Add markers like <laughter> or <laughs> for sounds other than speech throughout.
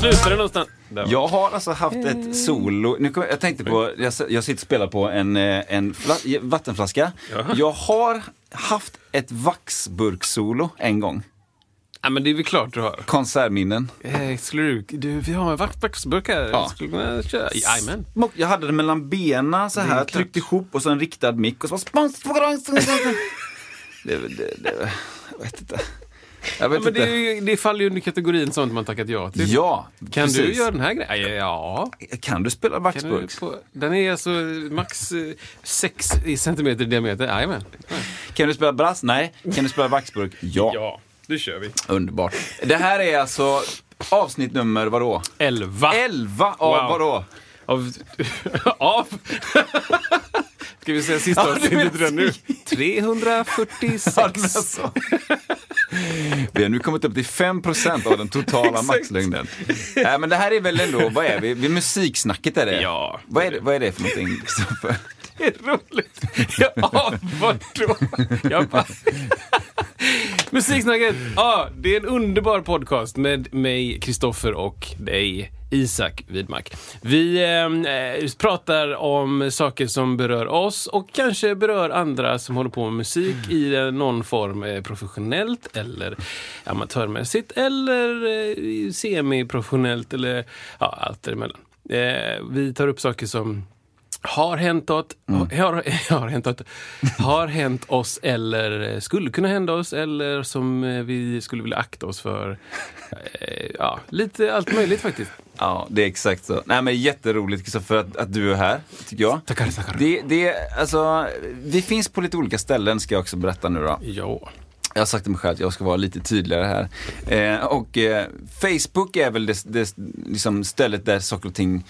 Slutar det någonstans. Jag har alltså haft ett solo, nu kom, jag tänkte på, jag, jag sitter och spelar på en, eh, en fla, vattenflaska. Jaha. Jag har haft ett vaxburk-solo en gång. Ja, men det är väl klart du har. Konsertminnen. Eh, skulle du, du, vi har en vaxburk här. Ja. Skulle du kunna köra? Jajamän. Jag hade det mellan benen så Det är här, tryckt ihop och så en riktad mick och så bara <laughs> det, det, det, Jag vet inte. Jag Ja, vet det, inte. ju- det faller ju under kategorin sånt man tackat ja till. Ja, Kan du precis. göra den här grejen? Ja. Kan du spela du på, den är alltså max 6 centimeter i diameter. Jajamän. Kan du spela brass? Nej. Kan du spela vaxburk? Ja. Ja, det kör vi. Underbart. Det här är alltså avsnitt nummer vadå? 11. 11 av Wow. vadå? Av... <laughs> av. <laughs> Ska vi säga sista Ja, avsnittet redan nu? 346. <laughs> Ja, men alltså. Vi har nu kommit upp till 5% av den totala maxlängden. Nej, men det här är väl ändå, vad är vi? vi musiksnacket är det? Ja. Vad är det, vad är det för någonting? Det är roligt. Ja, vadå? Jag bara... Musiksnacket. Ja, det är en underbar podcast med mig, Kristoffer och dig, Isak Widmark. Vi eh, eh, pratar om saker som berör oss och kanske berör andra som håller på med musik i någon form eh, professionellt eller amatörmässigt eller eh, semiprofessionellt eller ja, allt däremellan. Eh, vi tar upp saker som har hänt, åt, har, <laughs> har, hänt åt, har hänt oss eller skulle kunna hända oss eller som eh, vi skulle vilja akta oss för. Eh, Ja, lite allt möjligt faktiskt. Ja, det är exakt så. Nej, men jätteroligt Kristoffer att, att du är här, tycker jag. Tackar, tackar. Det, det, alltså, vi finns på lite olika ställen, ska jag också berätta nu då. Ja. Jag har sagt till mig själv att jag ska vara lite tydligare här. Eh, och eh, Facebook är väl det, det liksom stället där saker och ting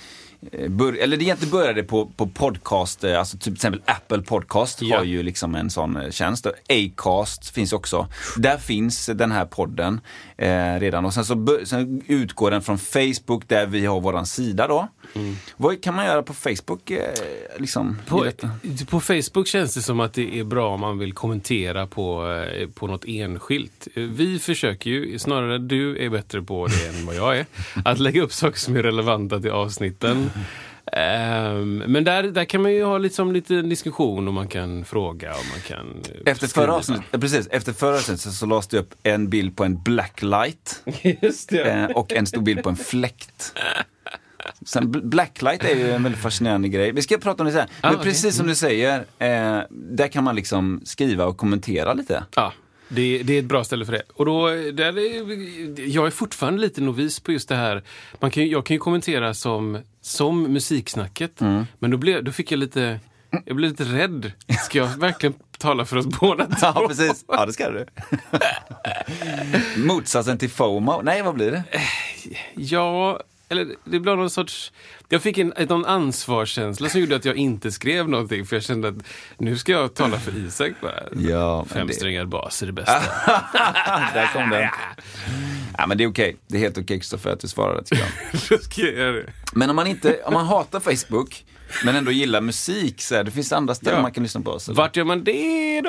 bör, eller det egentligen började på, på podcast, eh, alltså typ till exempel Apple Podcast Ja. har ju liksom en sån eh, tjänst. Acast finns också. Där finns den här podden eh, redan och sen så sen utgår den från Facebook där vi har våran sida då. Vad kan man göra på Facebook? Eh, liksom, På, på Facebook känns det som att det är bra om man vill kommentera på, eh, på något enskilt. Eh, Vi försöker ju, snarare du är bättre på det än vad jag är, <laughs> att lägga upp saker som är relevanta till avsnitten. Ehm, men där, där kan man ju ha liksom lite diskussion och man kan fråga och man kan Efter förra avsnittet, precis, efter förra avsnittet så, så lades det upp en bild på en blacklight <laughs> och en stor bild på en fläkt. Sen bl- blacklight är ju en väldigt fascinerande grej. Vi ska prata om det sen. Men Ah, precis som du säger, eh, där kan man liksom skriva och kommentera lite. Ja, det, det är ett bra ställe för det. Och då, där är, jag är fortfarande lite novis på just det här. Man kan, jag kan ju kommentera som, som musiksnacket, Mm. men då, blev, då fick jag lite, jag blev lite rädd. Ska jag verkligen tala för oss båda <laughs> två? Ja, precis. Ja, det ska du. <laughs> Motsatsen till FOMO. Nej, vad blir det? Ja, eller det blev någon sorts... Jag fick en, någon ansvarskänsla som gjorde att jag inte skrev någonting, för jag kände att nu ska jag tala för Isak bara. Ja, men det- Femsträngad bas är det bästa. <laughs> Där kom den. Ja, men det är okej. Det är helt okej, Kristoffer, att du svarade, tycker jag. Ska jag det. Men om man, inte, om man hatar Facebook, men ändå gillar musik, så här, det finns andra ställen Ja. man kan lyssna på oss. eller? Vart gör man det då?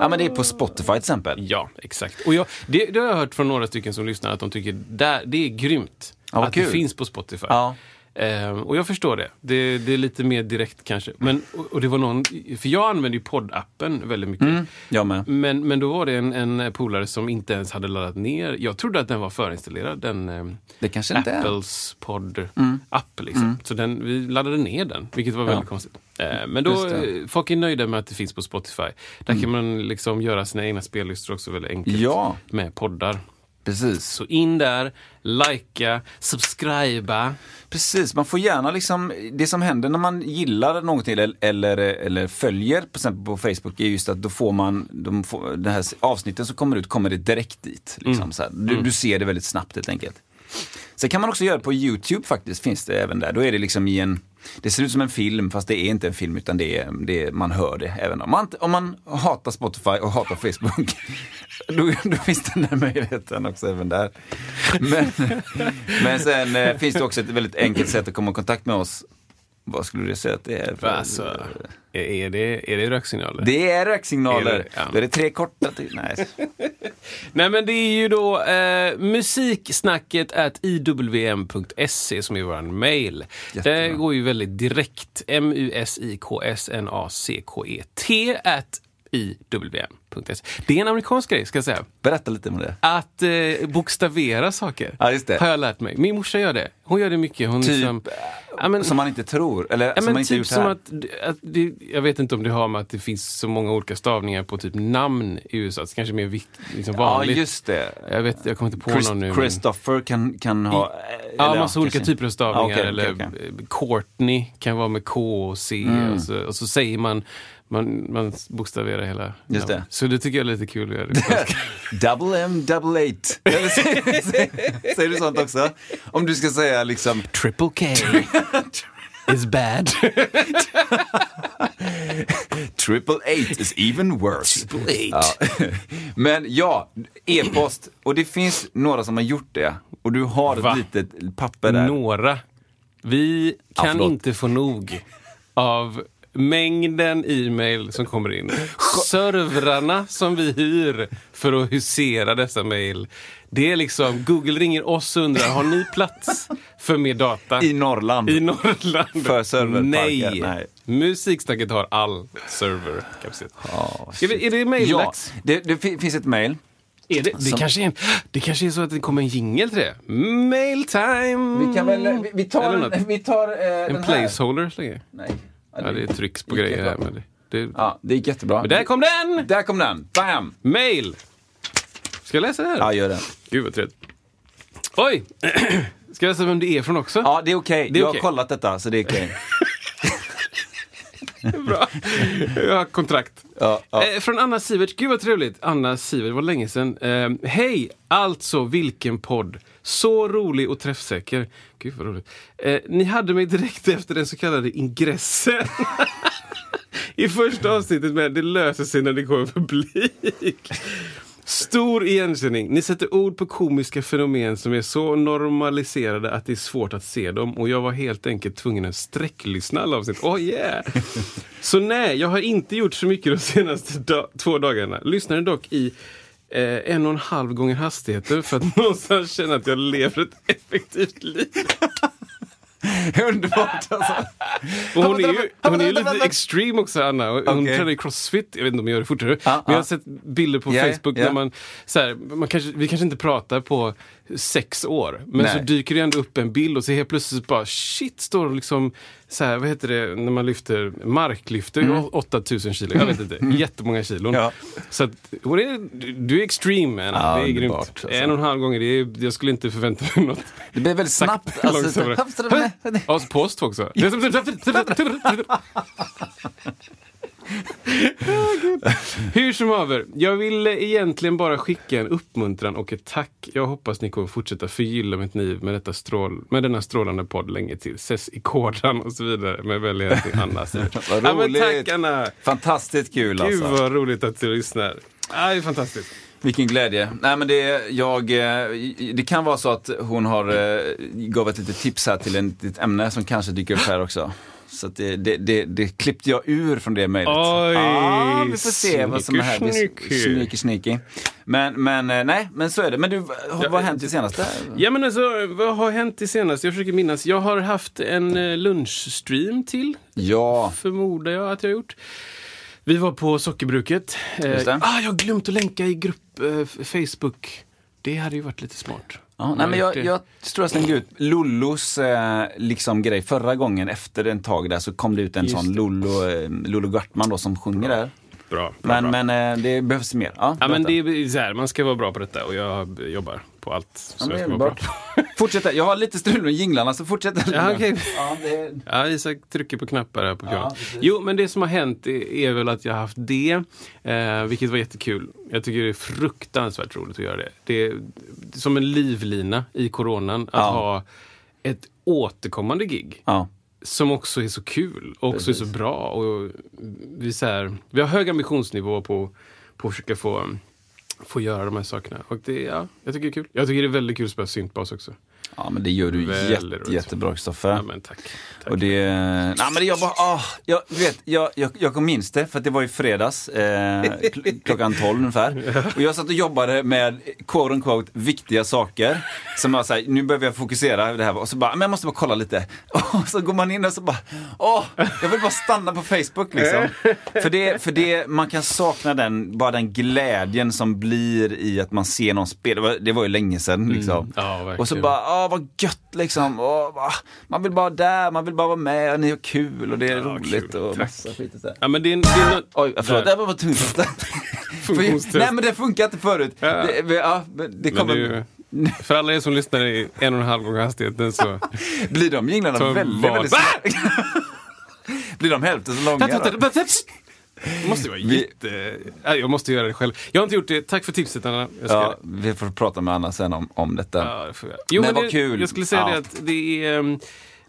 Ja, men det är på Spotify till exempel. Ja, exakt. Och jag, det, det har jag hört från några stycken som lyssnar att de tycker där, det är grymt Ja, att det kul. finns på Spotify. Ja. Ehm, och jag förstår det. det. Det är lite mer direkt kanske. Men, och, och det var någon, för jag använder ju poddappen väldigt mycket. Mm, jag med. Men, men då var det en, en polare som inte ens hade laddat ner. Jag trodde att den var förinstallerad, den ehm, Det kanske inte. Apples podd-app. Liksom. Så den, vi laddade ner den, vilket var väldigt konstigt. Eh, men då, det. Mm. eh, folk är nöjda med att det finns på Spotify. Där kan man liksom göra sina egna spellistor också väldigt enkelt Ja. med poddar. Precis. Så in där, likea, subscriba. Precis, man får gärna liksom, det som händer när man gillar någonting eller, eller, eller följer till exempel på Facebook är just att då får man, de får, det här avsnitten som kommer ut kommer det direkt dit. Liksom, så här. Du, du ser det väldigt snabbt helt enkelt. Sen kan man också göra det på YouTube faktiskt, finns det även där. Då är det liksom i en, det ser ut som en film fast det är inte en film utan det är, det är, man hör det. Även om man, om man hatar Spotify och hatar Facebook, <laughs> då, då finns den där möjligheten också även där. Men, <laughs> men sen eh, finns det också ett väldigt enkelt sätt att komma i kontakt med oss. Vad skulle du säga att det är? För, Alltså, är, det, är det röksignaler? det är röksignaler. Är det? Ja. Då är det tre korta. Till, nej. <laughs> Nej men det är ju då eh, musiksnacket at iwm.se som är vår mail. Jättebra. Det går ju väldigt direkt. M-U-S-I-K-S-N-A-C-K-E-T at iwm.se. Det är en amerikansk grej ska jag säga. Berätta lite om det. Att eh, bokstavera saker Ja, just det. har jag lärt mig. Min morsa gör det. Hon gör det mycket. Hon Typ liksom, ja, men, som man inte tror, eller Ja, som men man inte typ gjort som här. att, att det, jag vet inte om det har med att det finns så många olika stavningar på typ namn i USA. Det kanske är mer liksom Ja, vanligt. just det. Jag, vet, jag kommer inte på Chris, någon nu. men- Christopher kan, kan ha... Ja, eller massa olika kanske- typer av stavningar. Ja, okej, eller okej. eh, Courtney kan vara med K och C. Mm. Och, så, och så säger man, man, man bokstaverar hela Just det. Så det tycker jag är lite kul att göra. <laughs> Double M, double eight. Eller säger, <laughs> säger, säger du sånt också? Om du ska säga liksom... Triple K <laughs> is bad. Triple eight is even worse. Triple eight. Ja. Men ja, e-post. Och det finns några som har gjort det. Och du har Va? ett litet papper där. Några. Vi Ja, kan förlåt. inte få nog av mängden e-mail som kommer in. Servrarna som vi hyr för att husera dessa mail. Det är liksom, Google ringer oss och undrar, har ni plats för mer data? I Norrland. I Norrland? För serverparker? Nej. Nej. Musiksnacket har all serverkapacitet. Ja, Ska vi, är det ja, maildags? det, det fi- finns ett mail. Är det, det, Som- kanske är det kanske är så att det kommer en jingel till det. Mail time! Vi kan väl, vi, vi tar, vi tar eh, En den här. placeholder så länge. Nej. Ja, det trycks på gick grejer här. Men det, det, Ja, det gick jättebra. Men där kom den! Där kom den. Bam! Mail! Ska jag läsa det här? Ja, gör det. Gud vad trevligt. Oj! <clears throat> Ska jag läsa vem det är från också? Ja, det är okej. Det är Jag har kollat detta, så det är okej. <laughs> Bra. Jag har kontrakt. Ja, ja. Eh, från Anna Sivert. Gud vad trevligt. Anna Sivert, det var länge sedan. Eh, Hej! Alltså, vilken podd. Så rolig och träffsäker. Gud vad roligt. Eh, ni hade mig direkt efter den så kallade ingressen. <laughs> I första avsnittet med Det löser sig när det kommer publik. Stor igenkänning. Ni sätter ord på komiska fenomen som är så normaliserade att det är svårt att se dem. Och jag var helt enkelt tvungen att sträcklyssna alla avsnitt. Oh yeah! <laughs> Så nej, jag har inte gjort så mycket de senaste da- två dagarna. Lyssnade dock i eh, en och en halv gånger hastigheten för att <laughs> någonstans känna att jag lever ett effektivt liv. <laughs> Underbart alltså. <laughs> Och hon är ju, hon är ju lite vänta. extreme också, Anna. Hon Okej. tränar i crossfit. Jag vet inte om jag gör det fortare. Ja, men jag ja. har sett bilder på Ja, Facebook ja. när man, så här, man kanske, vi kanske inte pratar på sex år. Men Nej. så dyker det ändå upp en bild och så helt plötsligt bara shit, står det liksom så här, vad heter det när man lyfter, marklyfter, mm. 8000 kilo. Jag vet inte, jättemånga kilon. Ja. Så att, är, du är extreme Anna. Ja, det är grymt. alltså. En och en halv gånger, det är, jag skulle inte förvänta mig något. Det blir väldigt <laughs> snabbt. Alltså, <laughs> så post också. <laughs> Hur som haver, jag vill egentligen bara skicka en uppmuntran och ett tack. Jag hoppas ni kommer fortsätta förgylla mitt liv med, detta strål, med denna strålande podd länge till. Ses i kodan och så vidare. Med vänlig hälsning Anna. <laughs> Vad ja, roligt. tack Anna! Fantastiskt kul Gud alltså. vad roligt att du lyssnar. Ja, det är fantastiskt. Vilken glädje. Nej men det, jag, eh, det kan vara så att hon har, eh, gav ett litet tips här till ett ämne som kanske dyker upp här också. Så det, det, det, det klippte jag ur från det mejlet. Ja, vi får se vad som är här. Det är sneaky, Sneaky, sneaky. Men, men eh, nej, men så är det. Men du, vad har hänt det senaste? Ja men alltså, vad har hänt i senaste? Jag försöker minnas. Jag har haft en eh, lunchstream till. Ja, Förmodar jag att jag har gjort. Vi var på Sockerbruket. Eh, det. ah, jag har glömt att länka i grupp eh, Facebook. Det hade ju varit lite smart. Ja, nej, men jag, jag tror jag slängde ut Lollos eh, liksom grej förra gången efter en tag där så kom det ut en Just sån. Lollo, eh, Lollo Gartman då som sjunger där. Bra. bra, Men, bra. men eh, det behövs mer. Ja, Ja, men det är så här, man ska vara bra på detta och jag jobbar på allt. Så Ja, jag ska vara underbart. bra. Fortsätt, jag har lite strul med jinglarna så fortsätt. Ja, okej. ja, det... Ja, Isak trycker på knappar här på Ja, pianot. precis. jo, men det som har hänt är, är väl att jag har haft det, eh, vilket var jättekul. Jag tycker det är fruktansvärt roligt att göra det. Det är som en livlina i coronan att Ja. ha ett återkommande gig. ja. Som också är så kul och också är så bra. Och vi, så här, vi har hög ambitionsnivå på, på att försöka få, få göra de här sakerna. Och det, ja, jag tycker det är kul. Jag tycker det är väldigt kul att spela syntbas också ja, men det gör du jätte, roligt. jättebra Kristoffer. Ja, men tack. tack. Och det, nej men det- jag bara, ah, jag, du vet, jag, jag, jag minns det för det var i fredags, eh, kl- <laughs> klockan 12 ungefär. Och jag satt och jobbade med quote unquote viktiga saker. Som jag säger, nu behöver jag fokusera det här. Och så bara, men jag måste bara kolla lite. <laughs> Och så går man in och så bara, åh, jag vill bara stanna på Facebook liksom. <laughs> För det, för det, man kan sakna den, bara den glädjen som blir i att man ser någon spela. Det var, det var ju länge sedan liksom. ja, verkligen. och så bara, åh vad gött liksom. Åh, va. Man vill bara där, man vill bara vara med, och ni har kul och det är Ja, roligt. kul. Och Tack. massa skit och så. Ja, men det är, det är nå- Oj, förlåt, det var tungt. Funktionstest. Nej men det funkar inte förut. Ja. Det, ja, det kommer... det, för alla er som lyssnar i en och en halv gång hastigheten så... Blir de jinglarna väldigt, väldigt Blir de hälften så långa då? Det måste vara Vi- jätte... Ja, Jag måste göra det själv. Jag har inte gjort det. Tack för tipset Anna. Ja, vi får prata med Anna sen om, om detta. Ja, det får. Jo, Men men vad det, kul. Jag skulle säga Ja. det att det är, ehm,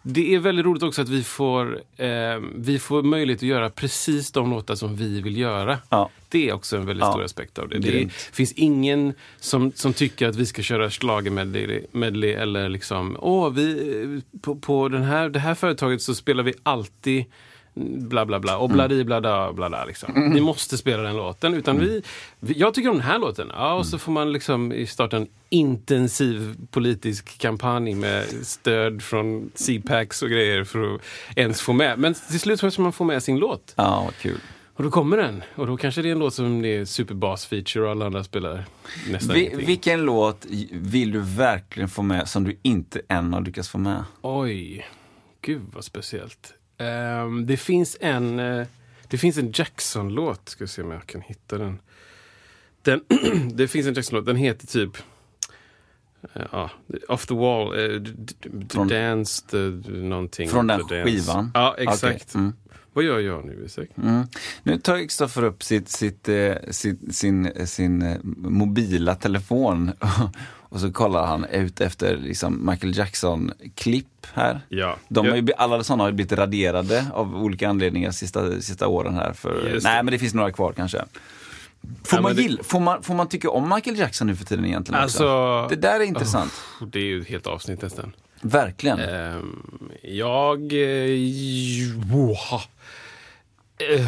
det är väldigt roligt också att vi får, ehm, vi får möjlighet att göra precis de låtar som vi vill göra. Ja. Det är också en väldigt stor aspekt av det. Det är, finns ingen som, som tycker att vi ska köra schlagermedley medley eller liksom, åh, vi, på, på den här, det här företaget så spelar vi alltid bla bla bla och Mm. bladi bla da bla da liksom. Ni måste spela den låten. Utan Mm. vi, vi, jag tycker om den här låten. Ja, och så får man liksom starta en intensiv politisk kampanj med stöd från CPACs och grejer för att ens få med. Men till slut måste man få med sin låt. Ja, kul. Och då kommer den. Och då kanske det är en låt som det är superbas-feature och alla andra spelar nästan Vi, ingenting. vilken låt vill du verkligen få med som du inte än har lyckats få med? Oj, gud vad speciellt. Ehm, det finns en eh, Det finns en Jackson-låt, ska se om jag kan hitta den. den <clears throat> det finns en Jackson-låt, den heter typ eh, Ja, Off the wall, uh, Från- dance, the, någonting. Från den skivan? Ja, exakt. Okej, mm. Vad gör jag nu, Isak? Mm. Nu tar Kristoffer upp sitt, sitt, sitt, sin, sin mobila telefon <laughs> och så kollar han ut efter liksom Michael Jackson-klipp här. Ja. De har ju, alla sådana har blivit raderade av olika anledningar sista, sista åren här. För, nej, men det finns några kvar kanske. Får, Ja, man det- gill, får, man, får man tycka om Michael Jackson nu för tiden egentligen? Alltså, Det där är intressant. oh, det är ju ett helt avsnitt nästan. Verkligen. Ehm, jag... Eh,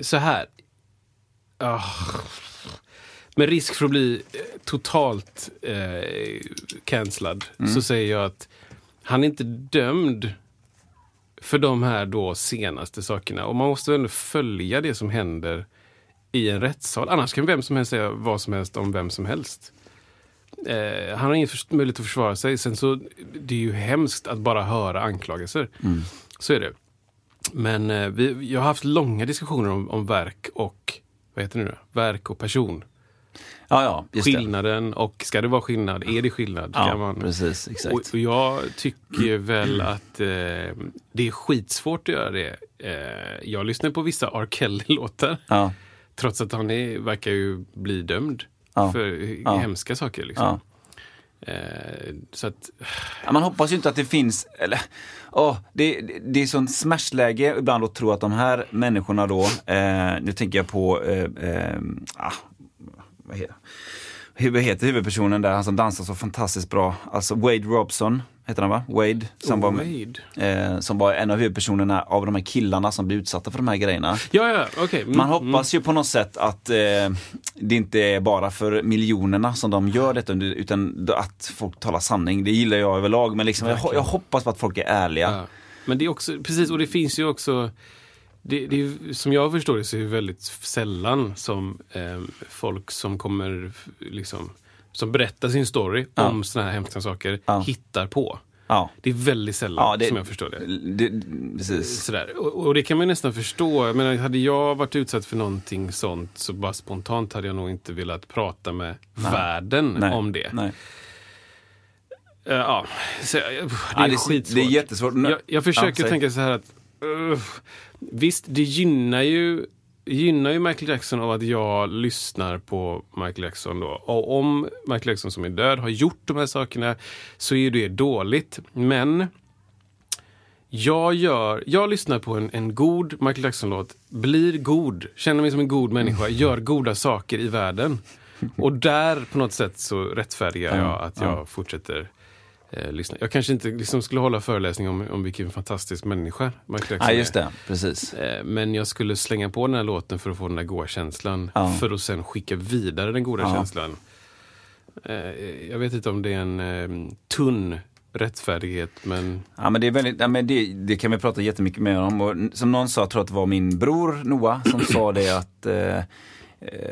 så här. Ah. Med risk för att bli eh, totalt eh, cancellad så säger jag att han är inte dömd för de här då senaste sakerna. Och man måste väl ändå följa det som händer i en rättssal. Annars kan vem som helst säga vad som helst om vem som helst. Eh, han har ingen möjlighet att försvara sig. Sen så, det är ju hemskt att bara höra anklagelser. Så är det. Men eh, vi, jag har haft långa diskussioner om, om verk och, vad heter det nu? Verk och person. Ja, ja, just det. Skillnaden och, ska det vara skillnad? Är det skillnad? Kan Ja, man, precis. Exakt. och, och jag tycker väl att eh, det är skitsvårt att göra det. Eh, jag lyssnar på vissa R. Kelly-låtar. Ja, Trots att han är, verkar ju bli dömd Ja. för Ja. hemska saker. Liksom. Eh, så att, Man hoppas ju inte att det finns, eller, det, det, det är sånt smashläge ibland att tro att de här människorna då, eh, nu tänker jag på, eh, eh, ah, vad heter, huvudpersonen där, han som dansar så fantastiskt bra, alltså Wade Robson, heter han va? Wade, som, var, Wade. eh, som var en av huvudpersonerna av de här killarna som blir utsatta för de här grejerna. Ja, ja, okej. Mm, Man hoppas ju på något sätt att eh, det inte är bara för miljonerna som de gör detta, utan att folk talar sanning. Det gillar jag överlag, men liksom, jag, jag hoppas på att folk är ärliga. Ja. Men det är också, precis, och det finns ju också det, det är, som jag förstår det så är det väldigt sällan som eh, folk som kommer liksom som berättar sin story Ja. om såna här hemska saker Ja. hittar på. Ja. Det är väldigt sällan det- som jag förstår det. Det, precis. Sådär. Och, och det kan man nästan förstå. Jag menar, hade jag varit utsatt för någonting sånt så bara spontant hade jag nog inte velat prata med världen Nej. om det. Nej. Eh, ja, så, det är Ja, det, skitsvårt. det är jättesvårt. Jag, jag försöker Ja, tänka så här att uh, visst, det gynnar ju, gynnar ju Michael Jackson av att jag lyssnar på Michael Jackson då. Och om Michael Jackson som är död har gjort de här sakerna så är det dåligt. Men jag, gör, jag lyssnar på en, en god Michael Jackson-låt, blir god, känner mig som en god människa, gör goda saker i världen. Och där på något sätt så rättfärdigar jag att jag fortsätter eh, lyssna. Jag kanske inte liksom skulle hålla föreläsning om, om vilken fantastisk människa Michael Jackson Ja, är. just det. Precis. Eh, Men jag skulle slänga på den här låten för att få den där goda känslan. Ja. För att sen skicka vidare den goda Ja. känslan. Eh, Jag vet inte om det är en eh, tunn rättfärdighet, men Ja, men det, är väldigt, ja, men det, det kan vi prata jättemycket mer om. Och som någon sa, jag tror att det var min bror Noah som sa det att eh,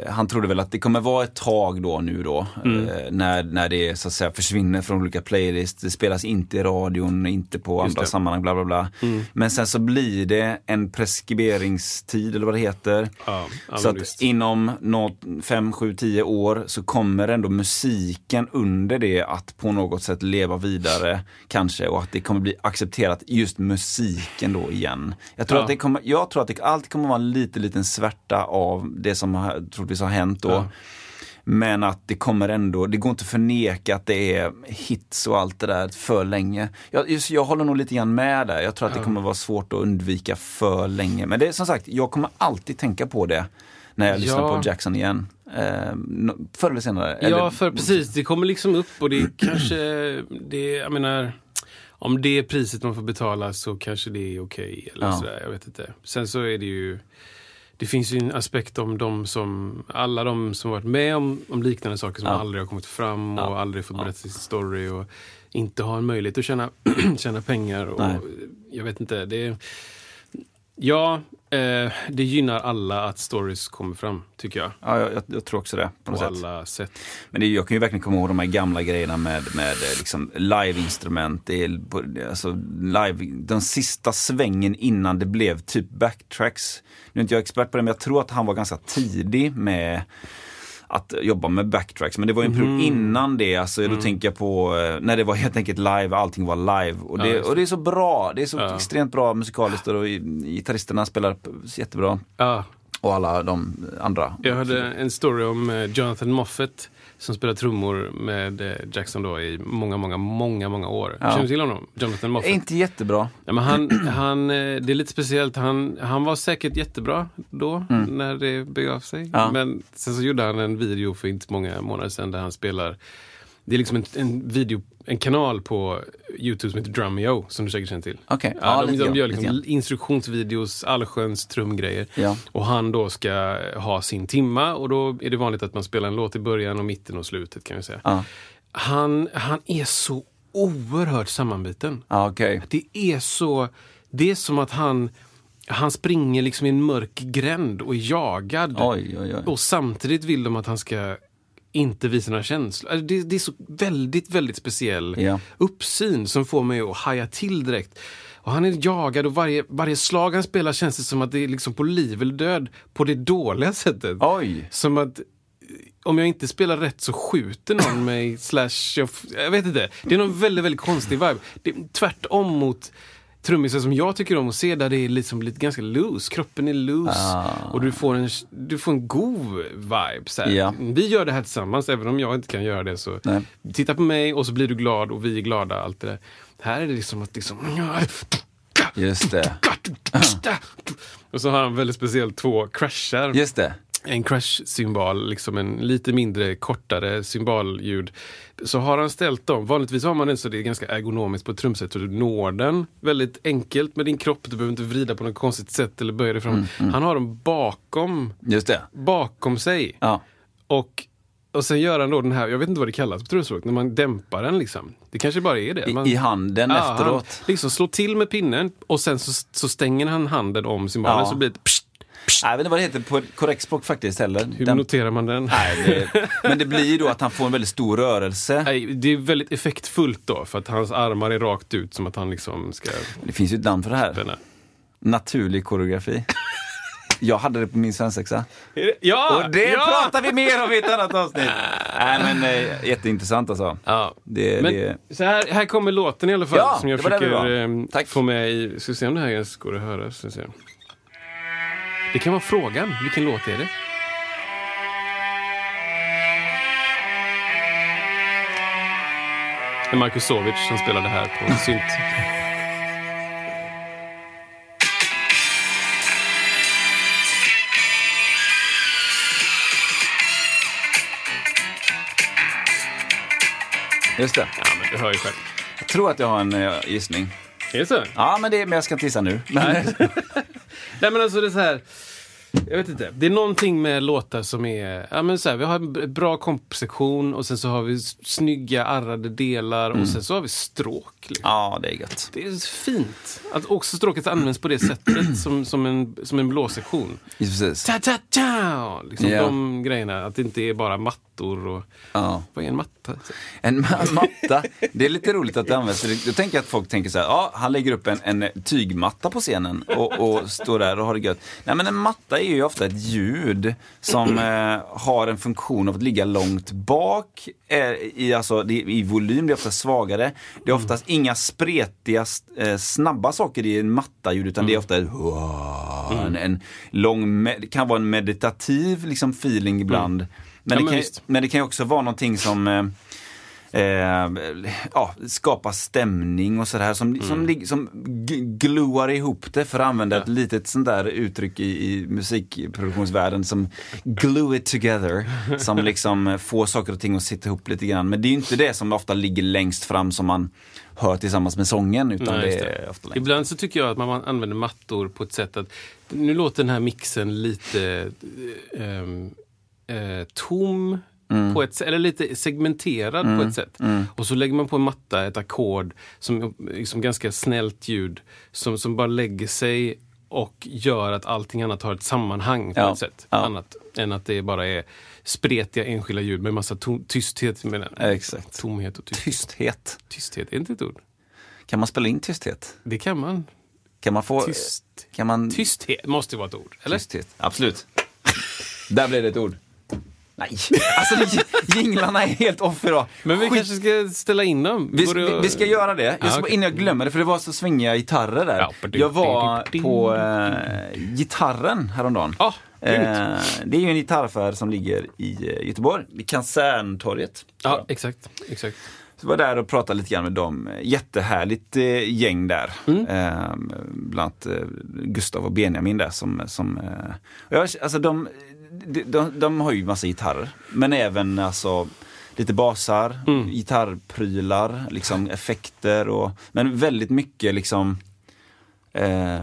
han trodde väl att det kommer vara ett tag då nu då Mm. eh, när, när det så att säga försvinner från olika playlists. Det spelas inte i radion, inte på Just andra det. sammanhang, bla bla bla. Men sen så blir det en preskriberingstid eller vad det heter. ja, Så att inom något, fem, sju, tio år så kommer ändå musiken under det att på något sätt leva vidare kanske och att det kommer bli accepterat just musiken då igen. Jag tror, Ja. att, det kommer, jag tror att det alltid kommer vara en liten, liten svärta av det som har, troligtvis har hänt då. Ja. Men att det kommer ändå, det går inte att förneka att det är hits och allt det där för länge. Jag, just, jag håller nog lite grann med där. Jag tror att det kommer vara svårt att undvika för länge. Men det är som sagt, jag kommer alltid tänka på det när jag lyssnar Ja. på Jackson igen. Eh, förr eller senare. Ja, Eller- för precis. Det kommer liksom upp och det kanske, det, jag menar, om det är priset man får betala så kanske det är okej. eller Ja. sådär, jag vet inte. Sen så är det ju, det finns ju en aspekt om de som, alla de som varit med om, om liknande saker som Ja. aldrig har kommit fram och Ja. aldrig fått berätta sin story och inte har en möjlighet att tjäna, <clears throat> tjäna pengar. Och, Nej. jag vet inte, det Ja, eh, det gynnar alla att stories kommer fram, tycker jag. Ja, jag, jag, tror också det. På På sätt. alla sätt. Men det, jag kan ju verkligen komma ihåg de här gamla grejerna med, med eh, liksom live-instrument. Alltså, live, den sista svängen innan det blev typ backtracks. Nu är inte jag expert på det, men jag tror att han var ganska tidig med att jobba med backtracks. Men det var ju en period innan det. Alltså, Då tänker jag på eh, när det var helt enkelt live, allting var live. Och det, Ja, och det är så bra. Det är så Ja. extremt bra musikaliskt och gitarristerna spelar jättebra. Ja, Och alla de andra. Jag hörde en story om eh, Jonathan Moffett som spelar trummor med eh, Jackson då i många, många, många, många år. Ja. Känner du till honom? Jonathan Är Moffett? inte jättebra. Ja, men han, han, eh, det är lite speciellt. Han, han var säkert jättebra då, när det begav sig. Mm. Ja. Men sen så gjorde han en video för inte många månader sedan där han spelar det är liksom en, en video, en kanal på Youtube som heter Drumeo, som du säkert känner till. Okej, Ja, ja, de, de gör liksom instruktionsvideos, allsköns trumgrejer. Ja. Och han då ska ha sin timma och då är det vanligt att man spelar en låt i början och mitten och slutet kan vi säga. Ja. Han, han är så oerhört sammanbiten. Okej. Det är så, det är som att han, han springer liksom i en mörk gränd och är jagad. Oj, oj, oj. Och samtidigt vill de att han ska inte visa några känslor. Alltså, Det, det är så väldigt, väldigt speciell Ja. uppsyn som får mig att haja till direkt. Och han är jagad och varje, varje slag han spelar känns det som att det är liksom på liv eller död på det dåliga sättet. Oj. Som att eh, om jag inte spelar rätt så skjuter någon mig, slash, jag, jag vet inte. Det är någon väldigt, väldigt konstig vibe. Det är tvärtom mot trummisar som jag tycker om att se där det är liksom lite ganska loose. Kroppen är loose Ah. och du får en, du får en god vibe. Så. Ja. Vi gör det här tillsammans, även om jag inte kan göra det. så Nej. Titta på mig och så blir du glad och vi är glada. Allt det där. Här är det liksom att liksom... Just det. Och så har han väldigt speciellt två crashar. Just det. en crash-symbol, liksom en lite mindre, kortare symbolljud. Så har han ställt dem, vanligtvis har man den så det är ganska ergonomiskt på ett trumset så du når den väldigt enkelt med din kropp. Du behöver inte vrida på något konstigt sätt eller böja dig fram. Han har dem bakom, Just det. bakom sig. Ja. Och, och sen gör han då den här, jag vet inte vad det kallas på trumspråk, när man dämpar den liksom. Det kanske bara är det. Man, I, I handen Ja, efteråt. Han liksom slår till med pinnen och sen så, så stänger han handen om symbolen Ja. så blir det Jag vet inte vad det heter på korrekt språk faktiskt heller. Hur Den- noterar man den? Nej, det, men det blir ju då att han får en väldigt stor rörelse. Nej, det är väldigt effektfullt då, för att hans armar är rakt ut som att han liksom ska Det finns ju ett namn för det här. spänna. Naturlig koreografi. Jag hade det på min svensexa. Ja! Och det ja! pratar vi mer om i ett annat avsnitt. Nej men eh, jätteintressant alltså. Ja. Det, Men det, så här, här kommer låten i alla fall Ja, som jag försöker Tack. få med i. Ska se om det här ens går att höra. Ska se. Det kan vara frågan. Vilken låt är det? Det är Marcus Sovic som spelade här på synt. just det. Ja, men du hör ju själv. Jag tror att jag har en eh, gissning. Är det så? Ja men, det, men jag ska inte gissa nu. Men, <laughs> Nej men alltså det är så här. Jag vet inte. Det är någonting med låtar som är... Ja, men så här, vi har en bra kompsektion och sen så har vi snygga arrade delar och sen så har vi stråk. Liksom. ja det är gött. Det är fint att också stråket används på det sättet <clears throat> som, som, en, som en blåsektion. Precis. Ta, ta, ta! Liksom Ja. De grejerna. Att det inte är bara mattor och... Ja. Vad är en matta? En ma- matta. Det är lite roligt att det används. Jag tänker att folk tänker så här, ja, han lägger upp en, en tygmatta på scenen och, och står där och har det gött. Nej, men en matta är ju ofta ett ljud som eh, har en funktion av att ligga långt bak eh, i, alltså, det, i volym. Det är ofta svagare. Det är oftast inga spretiga, eh, snabba saker i en matta-ljud, utan det är ofta ett en, en lång, det kan vara en meditativ liksom, feeling ibland. Men, Ja, det men kan, visst. men det kan ju också vara någonting som eh, eh, ja, skapar stämning och sådär som, Mm. som, som gluar ihop det för att använda ett litet sånt där uttryck i, i musikproduktionsvärlden som glue it together. Som <laughs> liksom får saker och ting att sitta ihop lite grann. Men det är ju inte det som ofta ligger längst fram som man hör tillsammans med sången utan Nej, det är ofta längst. Ibland så tycker jag att man använder mattor på ett sätt att nu låter den här mixen lite ehm, eh, tom på ett eller lite segmenterad på ett sätt. Och så lägger man på en matta ett ackord som liksom ganska snällt ljud som, som bara lägger sig och gör att allting annat har ett sammanhang på Ja, ett sätt. ja. Annat än att det bara är spretiga enskilda ljud med massa tysthet. Med Exakt. Tomhet och tysthet. Tysthet. Tysthet, är inte ett ord? Kan man spela in tysthet? Det kan man. Kan man få... Tyst. Kan man... Tysthet måste vara ett ord, eller? Tysthet. Absolut. <laughs> Där blev det ett ord. Nej, alltså jinglarna är helt off idag. Men vi Skit- kanske ska ställa in dem? vi, vi, vi ska göra det. Jag ska, okej. Innan jag glömmer det, för det var så svängiga gitarrer där. Jag var på eh, Gitarren häromdagen. Grymt. eh, det är ju en gitarraffär som ligger i eh, Göteborg, vid Kaserntorget. Ja, exakt. exakt. Så var där och pratade lite grann med dem. Jättehärligt eh, gäng där. Mm. Eh, bland annat eh, Gustav och Benjamin där som... som eh, jag, alltså de, de, de, de har ju massa gitarrer. Men även alltså lite basar, Mm. gitarrprylar, liksom effekter och... Men väldigt mycket liksom... Eh,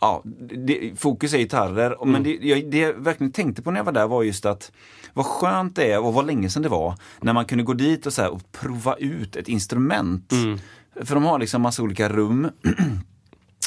ja, det, fokus är gitarrer. och Men Mm. det jag, det jag verkligen tänkte på när jag var där var just att vad skönt det är och vad länge sedan det var när man kunde gå dit och, så här, och prova ut ett instrument. Mm. För de har liksom massa olika rum <clears throat>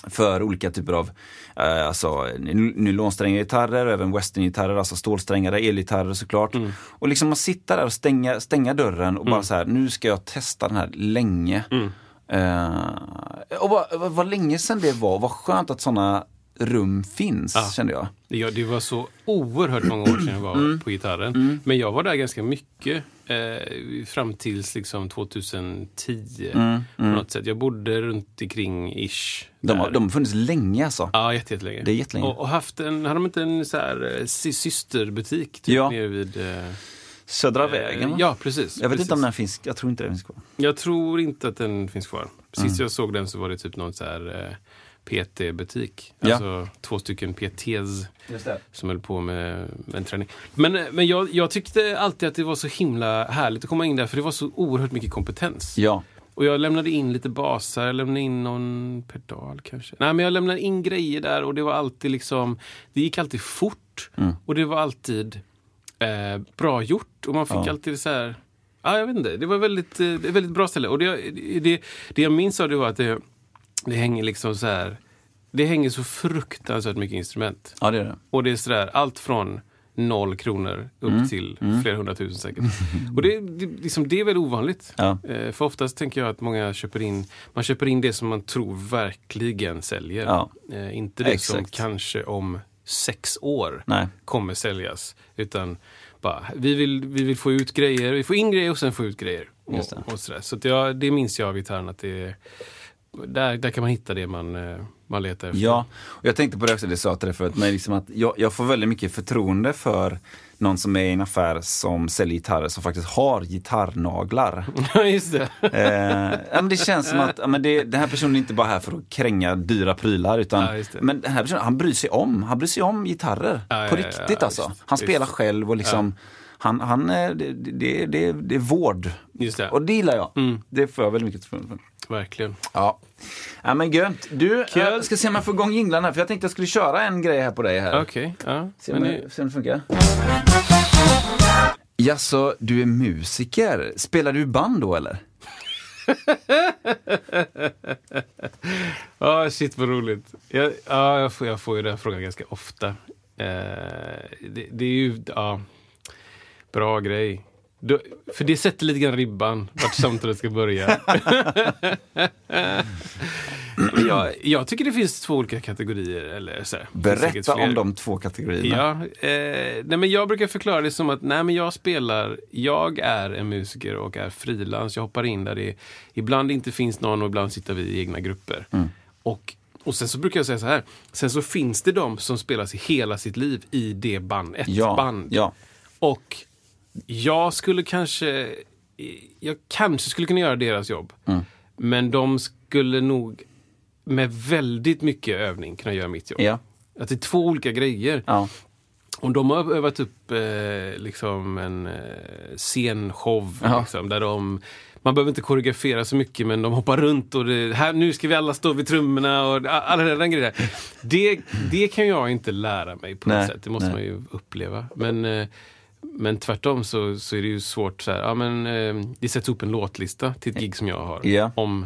för olika typer av eh, alltså, ny- nylonsträngade gitarrer även westerngitarrer, alltså stålsträngade elgitarrer såklart. Mm. Och liksom att sitta där och stänga, stänga dörren och bara så här, nu ska jag testa den här länge. Mm. Eh, och vad, vad, vad länge sedan det var, vad skönt att sådana rum finns, Ja. kände jag. Ja, det var så oerhört många år sedan jag var Mm. på gitarren. Men jag var där ganska mycket. Eh, fram tills liksom 2010 på något sätt. Jag bodde runt omkring ish. Mm, De har, de har funnits länge alltså. Ja, jätte- jättelänge. Det är jättelänge. Och, och haft en, hade de inte en så här, eh, sy- systerbutik typ, Ja. nere vid... Eh, Södra vägen va? Ja, precis. Jag vet precis. inte om den finns, jag tror inte den finns kvar. Jag tror inte att den finns kvar. Sist Mm. jag såg den så var det typ någon så här PT-butik. Ja. Alltså två stycken PTs Just det. som höll på med, med en träning. Men, eh, men jag, jag tyckte alltid att det var så himla härligt att komma in där för det var så oerhört mycket kompetens. Ja. Och jag lämnade in lite basar, jag lämnade in någon pedal kanske. Nej men jag lämnade in grejer där och det var alltid liksom, det gick alltid fort. Mm. Och det var alltid eh, bra gjort och man fick Ja. alltid så här, ja jag vet inte, det var väldigt, eh, väldigt bra ställe. Och det, det, det jag minns av det var att det, det hänger liksom så här det hänger så fruktansvärt mycket instrument. Ja, det är det. Och det är sådär, allt från noll kronor upp Mm. till flera hundratusen säkert. <laughs> Och det, det, liksom, det är väl ovanligt. Ja. Eh, för oftast tänker jag att många köper in, man köper in det som man tror verkligen säljer. Ja. Eh, inte det som Exakt. kanske om sex år Nej. kommer säljas. Utan bara, vi vill, vi vill få ut grejer, vi får in grejer och sen få ut grejer. Och, det. och sådär. Så jag, det minns jag av gitarren att det är, där, där kan man hitta det man, eh, man letar efter. Ja, och jag tänkte på det också, det sa jag till dig förut, men liksom att jag, jag får väldigt mycket förtroende för någon som är i en affär som säljer gitarrer som faktiskt har gitarrnaglar. <laughs> Just det. Eh, ja, men det känns som att ja, men det, den här personen är inte bara här för att kränga dyra prylar. Utan, Ja, just det. men den här personen, han bryr sig om. Han bryr sig om gitarrer. På riktigt ja, alltså. visst, Han spelar själv och liksom, han, han, eh, det, det, det, det är vård. Just det. Och det gillar jag. Mm. Det får jag väldigt mycket förtroende för. Verkligen. Ja. ja men gött. Du, jag ska se om jag får igång jinglarna för jag tänkte jag skulle köra en grej här på dig här. Okej, ja. Se om, det, det funkar. Jaså, du är musiker. Spelar du band då eller? Ja, <laughs> shit vad roligt. Jag, ja, jag, får, jag får ju den frågan ganska ofta. Eh, det, det är ju, ja, bra grej. Du, för det sätter lite grann ribban vart samtalet ska börja. <laughs> Jag, jag tycker det finns två olika kategorier. Eller så här, Berätta om de två kategorierna. Ja, eh, nej men jag brukar förklara det som att nej men jag spelar, jag är en musiker och är frilans. Jag hoppar in där det ibland inte finns någon och ibland sitter vi i egna grupper. Mm. Och, och sen så brukar jag säga så här, sen så finns det de som spelar sig hela sitt liv i det band, ett Ja, band. ja. Och jag skulle kanske, jag kanske skulle kunna göra deras jobb. Mm. Men de skulle nog med väldigt mycket övning kunna göra mitt jobb. Ja. Att det är två olika grejer. Ja. Om de har övat upp eh, liksom en eh, scenshow Ja. liksom, där de man behöver inte koreografera så mycket men de hoppar runt och det, här, nu ska vi alla stå vid trummorna och alla den där grejer. Det, det kan jag inte lära mig på något Nej, sätt. Det måste nej. man ju uppleva. Men, eh, men tvärtom så, så är det ju svårt så här, ja men eh, det sätts upp en låtlista till ett gig som jag har Ja. om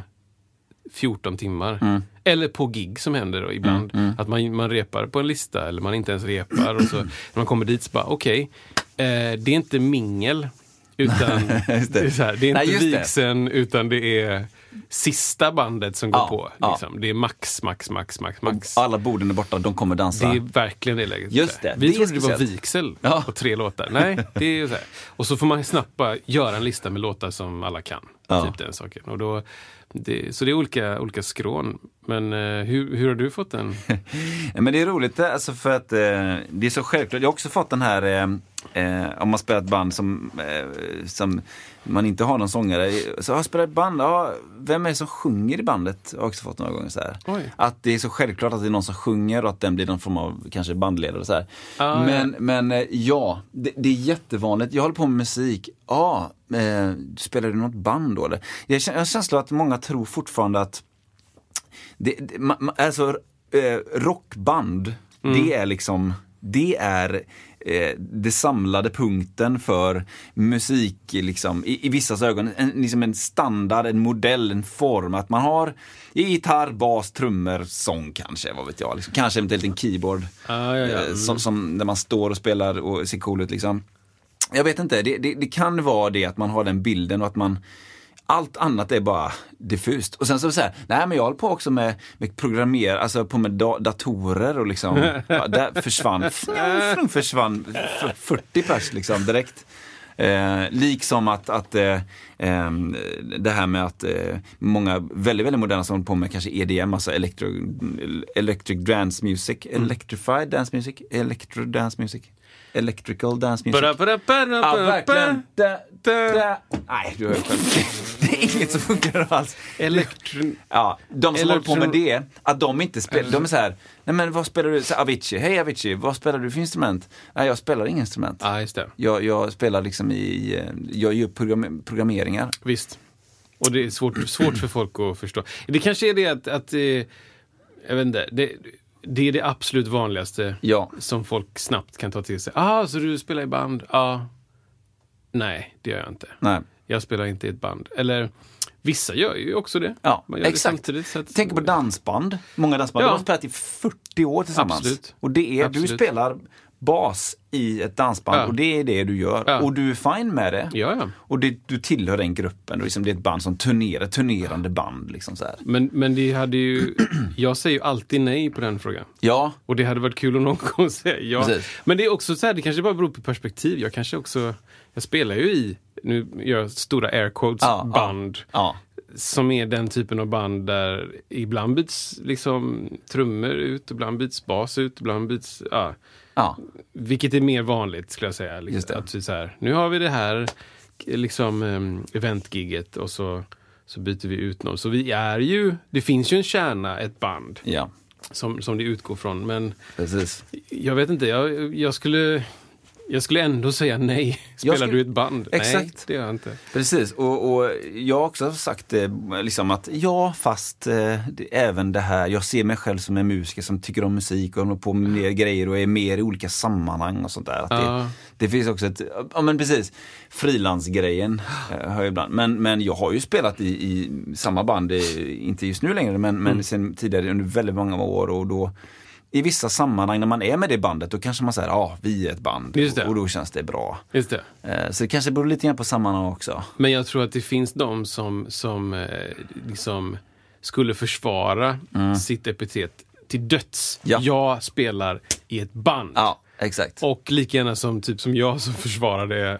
14 timmar. Mm. Eller på gig som händer då, ibland. Att man, man repar på en lista eller man inte ens repar. Och så, när man kommer dit så bara, okej, eh, det är inte mingel. Utan <laughs> det. det. är, här, det är inte vigseln utan det är sista bandet som går Ja, på. ja. Liksom. Det är max, max, max, max, max. Alla borden är borta, de kommer dansa. Det är verkligen det läget. Just det, Vi det trodde det var vigsel Ja. och tre låtar. Nej, det är så här. Och så får man snabbt bara göra en lista med låtar som alla kan. Ja. Typ den saken. Och då, det, så det är olika, olika skrån. Men eh, hur, hur har du fått den? <laughs> Ja, Men det är roligt eh, alltså för att eh, det är så självklart. Jag har också fått den här, eh, eh, om man spelar ett band som, eh, som man inte har någon sångare. Så har jag spelat ett band, ja, vem är det som sjunger i bandet? Jag har också fått några gånger så här. Oj. Att det är så självklart att det är någon som sjunger och att den blir någon form av kanske bandledare så här. Ah, men, men eh, ja, det, det är jättevanligt. Jag håller på med musik. Ja, eh, spelar du något band då eller? Jag jag har en känsla att många tror fortfarande att det, det, ma, ma, alltså, eh, rockband, det är liksom, det är eh, det samlade punkten för musik, liksom, i, i vissas ögon. En, liksom en standard, en modell, en form. Att man har gitarr, bas, trummor, sång kanske, vad vet jag. Liksom, kanske eventuellt en keyboard. Ah, ja, ja. eh, som, som, där man står och spelar och ser cool ut. Liksom. Jag vet inte, det, det, det kan vara det att man har den bilden och att man allt annat är bara diffust. Och sen så säger nej men jag håller på också med, med programmer, alltså på med da, datorer och liksom, <laughs> ja, där försvann, fjong, försvann f- 40 pers liksom direkt. Eh, liksom att, att eh, ehm, det här med att eh, många väldigt, väldigt moderna som håller på med kanske EDM, alltså electro, electric dance music, electrified dance music, electro dance music, electrical dance music. Ja, verkligen. bara. Da, da. Nej, du hör ju själv. <laughs> Det är inget som funkar alls. Elektron... Ja, de som håller på med det, att de inte spelar, de är så här, nej men vad spelar du, så Avicii, hej Avicii, vad spelar du för instrument? Nej, jag spelar inga instrument. Ja, just det. Jag, jag spelar liksom i, eh, jag gör program, programmeringar. Visst. Och det är svårt, svårt för folk att förstå. Det kanske är det att, att eh, jag vet inte, det, det är det absolut vanligaste Ja. som folk snabbt kan ta till sig. Ah, så du spelar i band? Ja. Nej, det gör jag inte. Nej. Jag spelar inte i ett band. Eller, Vissa gör ju också det. Ja, det exakt. så att- Tänk på dansband. Många dansband. Ja. Har spelat i 40 år tillsammans. Absolut. Och det är, du Absolut. spelar bas i ett dansband Ja. och det är det du gör. Ja. Och du är fine med det. Ja, ja. Och det, du tillhör den gruppen. Och liksom det är ett band som turnerar, turnerande band. Liksom så här. Men, men det hade ju... <clears throat> Jag säger ju alltid nej på den frågan. Ja, Och det hade varit kul om någon <laughs> gång säga ja. Precis. Men det är också så här, det kanske bara beror på perspektiv. Jag kanske också... Jag spelar ju i, nu gör jag stora air quotes, band. Som är den typen av band där ibland byts liksom trummor ut, ibland byts bas ut, ibland byts... Ja. ja. Vilket är mer vanligt skulle jag säga. Liksom, att vi så här, nu har vi det här liksom um, eventgigget och så, så byter vi ut någon. Så vi är ju, det finns ju en kärna, ett band ja. som, som det utgår från. Men Precis. jag vet inte, jag, jag skulle jag skulle ändå säga nej. <laughs> Spelar skulle- du i ett band? Nej, Exakt. det gör jag inte. Precis, och, och jag har också sagt liksom att ja, fast eh, det, även det här, jag ser mig själv som en musiker som tycker om musik och håller på med mer grejer och är mer i olika sammanhang och sånt där. Att det, Ja. det finns också ett, ja men precis, frilansgrejen eh, har jag ibland. Men, men jag har ju spelat i, i samma band, eh, inte just nu längre, men, men sen tidigare under väldigt många år och då i vissa sammanhang när man är med det bandet, då kanske man säger ja, ah, vi är ett band. Det. Och då känns det bra. Just det. Eh, Så det kanske beror lite grann på sammanhang också. Men jag tror att det finns de som, som eh, liksom skulle försvara sitt epitet till döds. Ja. Jag spelar i ett band. Ja, exakt. Och lika gärna som typ som jag som försvarar det.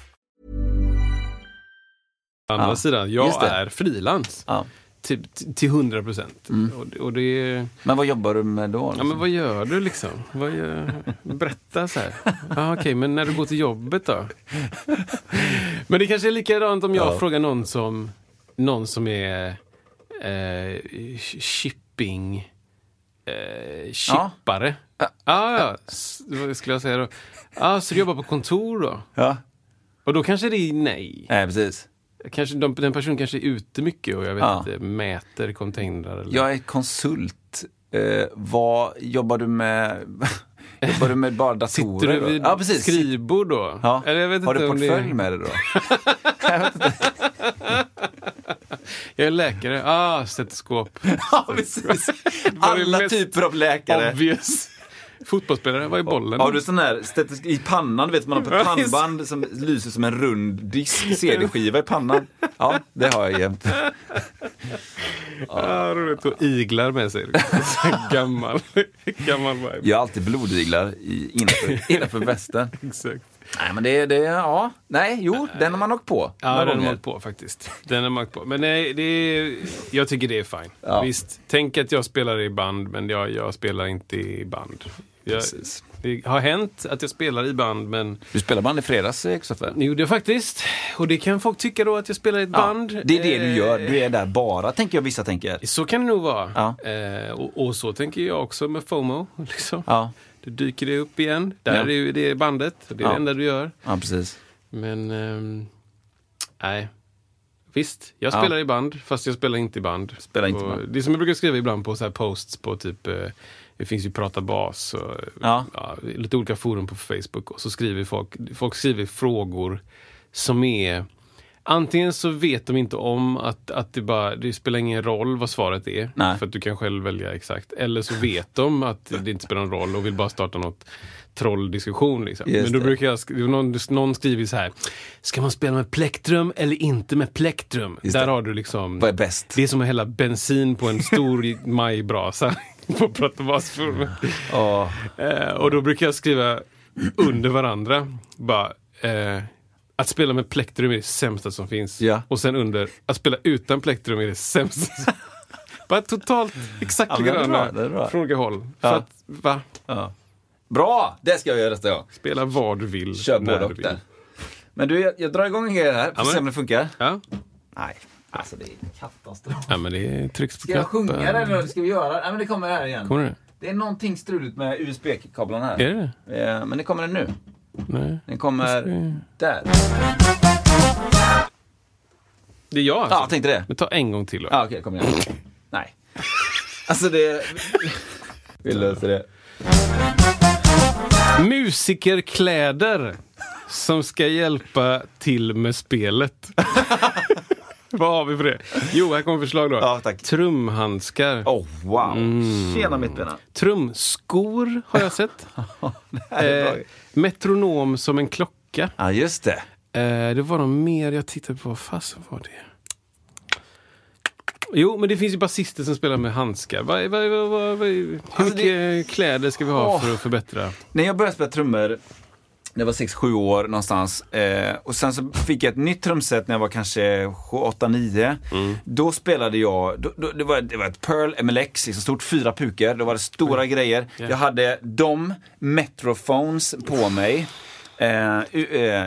Andra sidan, jag är frilans. Ja. Till, till 100 procent. Och, och det. Men vad jobbar du med då? Ja, men vad gör du liksom? Vad gör... Berätta så här. Ja, <laughs> Okej, men när du går till jobbet då? Men det kanske är likadant om jag Ja. frågar någon som, någon som är eh, shipping... Eh, chippare. Ja, ja. ja. S- Vad skulle jag säga då? Ja, så du jobbar på kontor då? Ja, Och då kanske det är nej. nej precis. Kanske, de, den personen kanske är ute mycket och jag vet Ja. inte, mäter containrar. Eller... Jag är konsult. Eh, vad jobbar du med? <laughs> jobbar du med bara datorer? Sitter du då? vid ja, precis. skrivbord då? Ja. Eller jag vet Har inte du om det- portfölj med dig då? <laughs> Jag är läkare. Ah, stetoskop. <laughs> ja, precis. Alla typer av läkare. Obvious. Fotbollsspelare, vad är bollen? Har du sån här stetos- i pannan, vet man har på ett pannband som lyser som en rund disk, CD-skiva i pannan. Ja, det har jag jämt. <laughs> Ah, roligt. Och iglar med sig. <laughs> Gammal, gammal vibe. Jag har alltid blodiglar i, innanför, innanför västen. <laughs> Exakt. Nej men det, det, ja, nej, jo, den har man åkt på. Ja, den har gånger. man åkt på faktiskt. Den har man åkt på. Men nej, det är, jag tycker det är fine. Ja. Visst, tänk att jag spelar i band, men jag, jag spelar inte i band. Jag, det har hänt att jag spelar i band, men Du spelar band i fredags, eh, Kristoffer? det gjorde jag faktiskt. Och det kan folk tycka då att jag spelar i ett band. Det är det du gör, Eh, du är där bara, tänker jag vissa tänker. Så kan det nog vara. Ja. Eh, och, och så tänker jag också med FOMO. <laughs> Liksom. Ja, Du dyker det upp igen. Där Ja. är ju det bandet. Det är Ja. det enda du gör. ja precis. Men, ehm, nej. Visst, jag Ja. spelar i band, fast jag spelar inte i band. Spelar inte band. Det som jag brukar skriva ibland på så här posts på typ, eh, det finns ju Prata Bas och Ja. ja, lite olika forum på Facebook. Och så skriver folk, folk skriver frågor som är Antingen så vet de inte om att, att det, bara, det spelar ingen roll vad svaret är. Nej. För att du kan själv välja exakt. Eller så vet de att det inte spelar någon roll och vill bara starta något trolldiskussion. Liksom. Just Men då det. brukar jag, sk- någon, någon skriver så här. Ska man spela med plektrum eller inte med plektrum? Just Där det. har du liksom... Vad är bäst? Det är som att hälla bensin på en stor <laughs> majbrasa. <laughs> på protobasformen. Ja. Eh, och då brukar jag skriva under varandra. Bara, eh, att spela med plektrum är det sämsta som finns. Ja. Och sen under, att spela utan plektrum är det sämsta. som- <laughs> Bara totalt exakt likadana olika håll. Ja. För att, va? Ja. Bra! Det ska jag göra nästa gång. Spela vad du vill. Kör när du vill. där. Men du, jag, jag drar igång en grej här. Får se om det funkar. Ja. Nej, alltså det är katastrof. ja, men det är trycks på Ska jag sjunga knappen. det eller ska vi göra det? Nej men det kommer här igen. Kommer det? Det är någonting struligt med USB-kablarna här. Är det Eh, Men det kommer den nu. Nej. Den kommer där. Det är jag alltså. Ja, jag tänkte det. Men ta en gång till då. Ja, okej, kom igen. Nej. Alltså det... <laughs> Vi löser det. Musikerkläder som ska hjälpa till med spelet. <laughs> <laughs> Vad har vi för det? Jo, här kommer förslag då. Ja, tack. Trumhandskar. Oh, wow. Mm. Tjena mittbena. Trumskor har jag sett. <laughs> eh, metronom som en klocka. Ja, just det. Eh, det var någon mer jag tittade på. Vad fasen var det? Jo, men det finns ju basister som spelar med handskar. Vad, vad, vad, hur Alltså, mycket kläder ska vi ha Åh. för att förbättra? När jag började spela trummor, jag var 6-7 år någonstans. Eh, och sen så fick jag ett nytt trumset när jag var kanske 8-9. Då spelade jag, då, då, det, var, det var ett Pearl MLX, liksom stort, fyra pukor. Då var det stora grejer. Jag hade de Metrophones på mig. Eh, eh,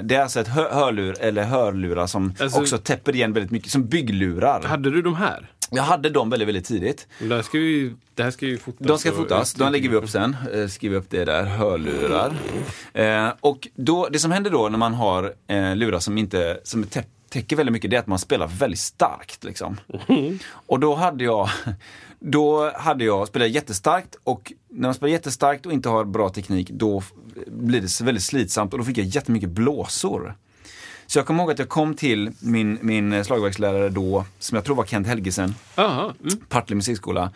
det är alltså ett hö- hörlur, eller hörlurar som Alltså- också täpper igen väldigt mycket, som bygglurar. Hade du de här? Jag hade dem väldigt, väldigt tidigt. Det här ska ju, det här ska ju fotas. De ska fotas, de lägger vi upp sen. Eh, Skriver upp det där, hörlurar. Eh, och då, det som händer då när man har eh, lurar som inte som tä- täcker väldigt mycket, det är att man spelar väldigt starkt. Liksom. <laughs> Och då hade jag, då hade jag spelat jättestarkt och när man spelar jättestarkt och inte har bra teknik, då blir det väldigt slitsamt och då fick jag jättemycket blåsor. Så jag kommer ihåg att jag kom till min, min slagverkslärare då, som jag tror var Kent Helgesen, mm. Partille musikskola,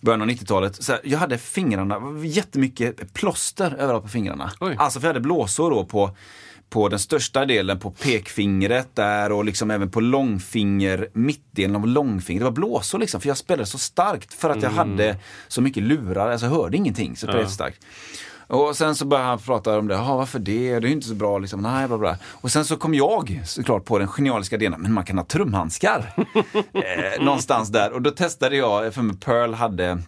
början av 90-talet. Så jag hade fingrarna, jättemycket plåster överallt på fingrarna. Oj. Alltså för jag hade blåsor då på, på den största delen på pekfingret där och liksom även på långfinger, mittdelen av långfingret. Det var blåsor liksom, för jag spelade så starkt för att jag hade så mycket lurar, alltså jag hörde ingenting. Så spelade så starkt. Och sen så började han prata om det, Jaha, varför det? Det är ju inte så bra liksom. Nej, bla bla. Och sen så kom jag såklart på den genialiska idén, men man kan ha trumhandskar. <laughs> eh, någonstans där. Och då testade jag, för mig Pearl hade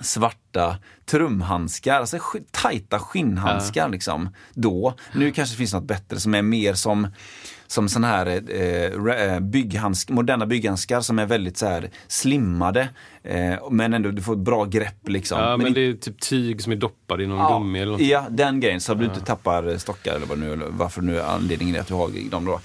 svarta trumhandskar, alltså tajta skinnhandskar liksom. Då. Nu kanske det finns något bättre som är mer som som sån här eh, re- eh, bygghandsk, moderna bygghandskar som är väldigt så här slimmade. Eh, men ändå, du får ett bra grepp liksom. Ja, men, i- det är typ tyg som är doppad i någon gummi eller något. Ja, den grejen. Så att du inte tappar stockar eller vad nu, varför nu anledningen är att du har dem då.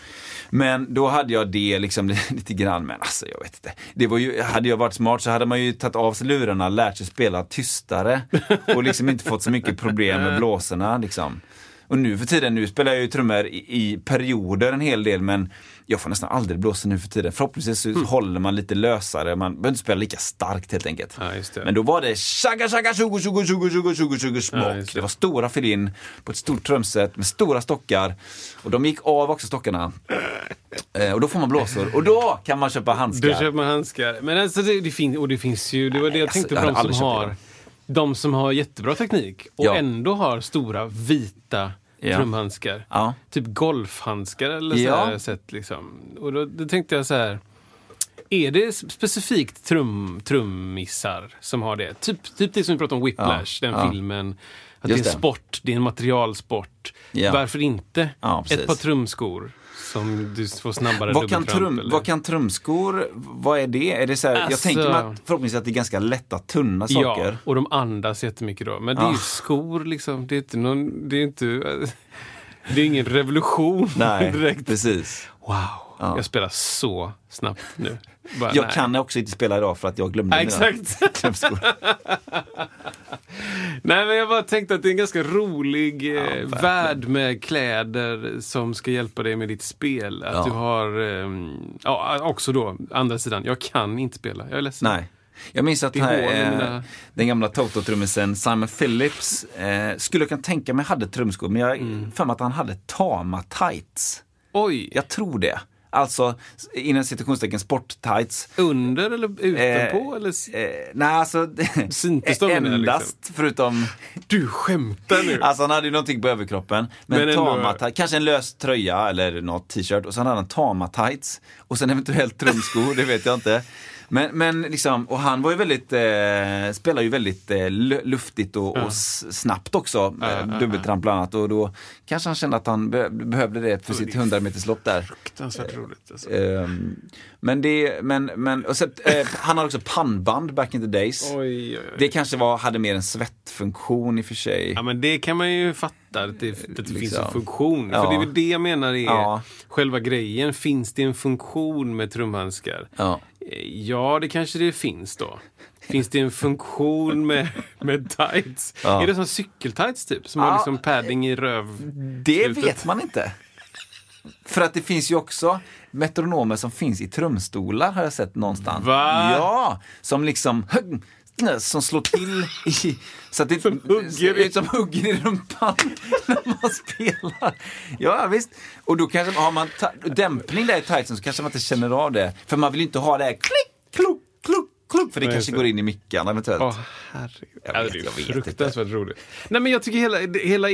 Men då hade jag det liksom <laughs> lite grann, men alltså jag vet inte. Det var ju, hade jag varit smart så hade man ju tagit av sig lurarna, lärt sig spela tystare <laughs> och liksom inte fått så mycket problem med blåsorna liksom. Och nu för tiden, nu spelar jag ju trummor i, i perioder en hel del men jag får nästan aldrig blåsa nu för tiden. Förhoppningsvis så håller man lite lösare, man behöver inte spela lika starkt helt enkelt. Ja. Men då var det tjagga tjagga tjugo tjugo tjugo tjugo tjugo Ja, smock. just det. det var stora fill-in på ett stort trumset med stora stockar. Och de gick av också stockarna. Eh, och då får man blåsor. Och då kan man köpa handskar. Då köper man handskar. Men alltså det, det, fin- och det finns ju, det var det jag alltså, tänkte på de som har. De som har jättebra teknik och Ja. ändå har stora vita Ja. trumhandskar. Ja. Typ golfhandskar eller så här sätt liksom. Och då, då tänkte jag så här. Är det specifikt trum, trummissar som har det? Typ, typ det som vi pratade om Whiplash, Ja. den Ja. filmen. Att Just det är det. en sport, det är en materialsport. Ja. Varför inte ett par trumskor som du får snabbare Vad kan, trum, eller- vad kan trumskor, vad är det? Är det så här, Jag Alltså- tänker mig att förhoppningsvis att det är ganska lätta, tunna saker. Ja, och de andas jättemycket då. Men det är ju Ja. skor liksom. Det är inte någon, det är inte, det är ingen revolution Nej, <laughs> direkt. precis. Wow. Ja. jag spelar så snabbt nu. <laughs> Bara, Jag nej. kan också inte spela idag för att jag glömde Ja, mina exakt. knäppskor. <laughs> Nej, men jag bara tänkte att det är en ganska rolig eh, verkligen. värld med kläder som ska hjälpa dig med ditt spel. Att Ja. du har, ehm, ja, också då, andra sidan, jag kan inte spela. Jag är ledsen. Nej. Jag minns att här, eh, mina- den gamla Toto-trummisen Simon Phillips eh, skulle jag kunna tänka mig hade trumskor, men jag mm. för mig att han hade tama tights. Oj, Jag tror det. Alltså inom citationstecken sport-tights. under eller utanpå? eller? s- Eh, nej, alltså Syntes de <laughs> jag, endast förutom Du skämtar nu? Alltså han hade ju någonting på överkroppen. Men, Men ändå- tama tights, kanske en lös tröja eller något t-shirt och sen hade han tama tights. Och sen eventuellt trumskor, det vet jag inte. Men, men liksom, och han var ju väldigt, eh, spelar ju väldigt eh, lu- luftigt och, och s- snabbt också. Eh, dubbeltramp bland annat. Och då kanske han kände att han be- behövde det för sitt 100 meterslopp där. Fruktansvärt roligt. Alltså. Ehm, men det, men, men, och så, eh, han hade också pannband back in the days. Oj, oj, oj. Det kanske var, hade mer en svettfunktion i och för sig. Ja, men det kan man ju fatta, att det, att det finns Liksom. en funktion. Ja. För det är väl det jag menar är Ja. själva grejen. Finns det en funktion med trumhandskar? Ja. Ja, det kanske det finns då. Finns det en funktion med, med tights? Ja. Är det som cykeltights typ? Som har Ja. liksom padding i röv? Det slutet. vet man inte. För att det finns ju också metronomer som finns i trumstolar har jag sett någonstans. Va? Ja, som liksom som slår till i, så att det Som hugger i- som hugger i rumpan <laughs> när man spelar. Ja visst, och då kanske har man dämpning där i tightsen så kanske man inte känner av det. För man vill ju inte ha det här klick, klok, klok, klok, för det Nej, kanske går in i mickarna eventuellt. Åh, herregud. Jag Ja, vet, det är jag vet fruktansvärt roligt. Nej, men jag tycker hela, hela,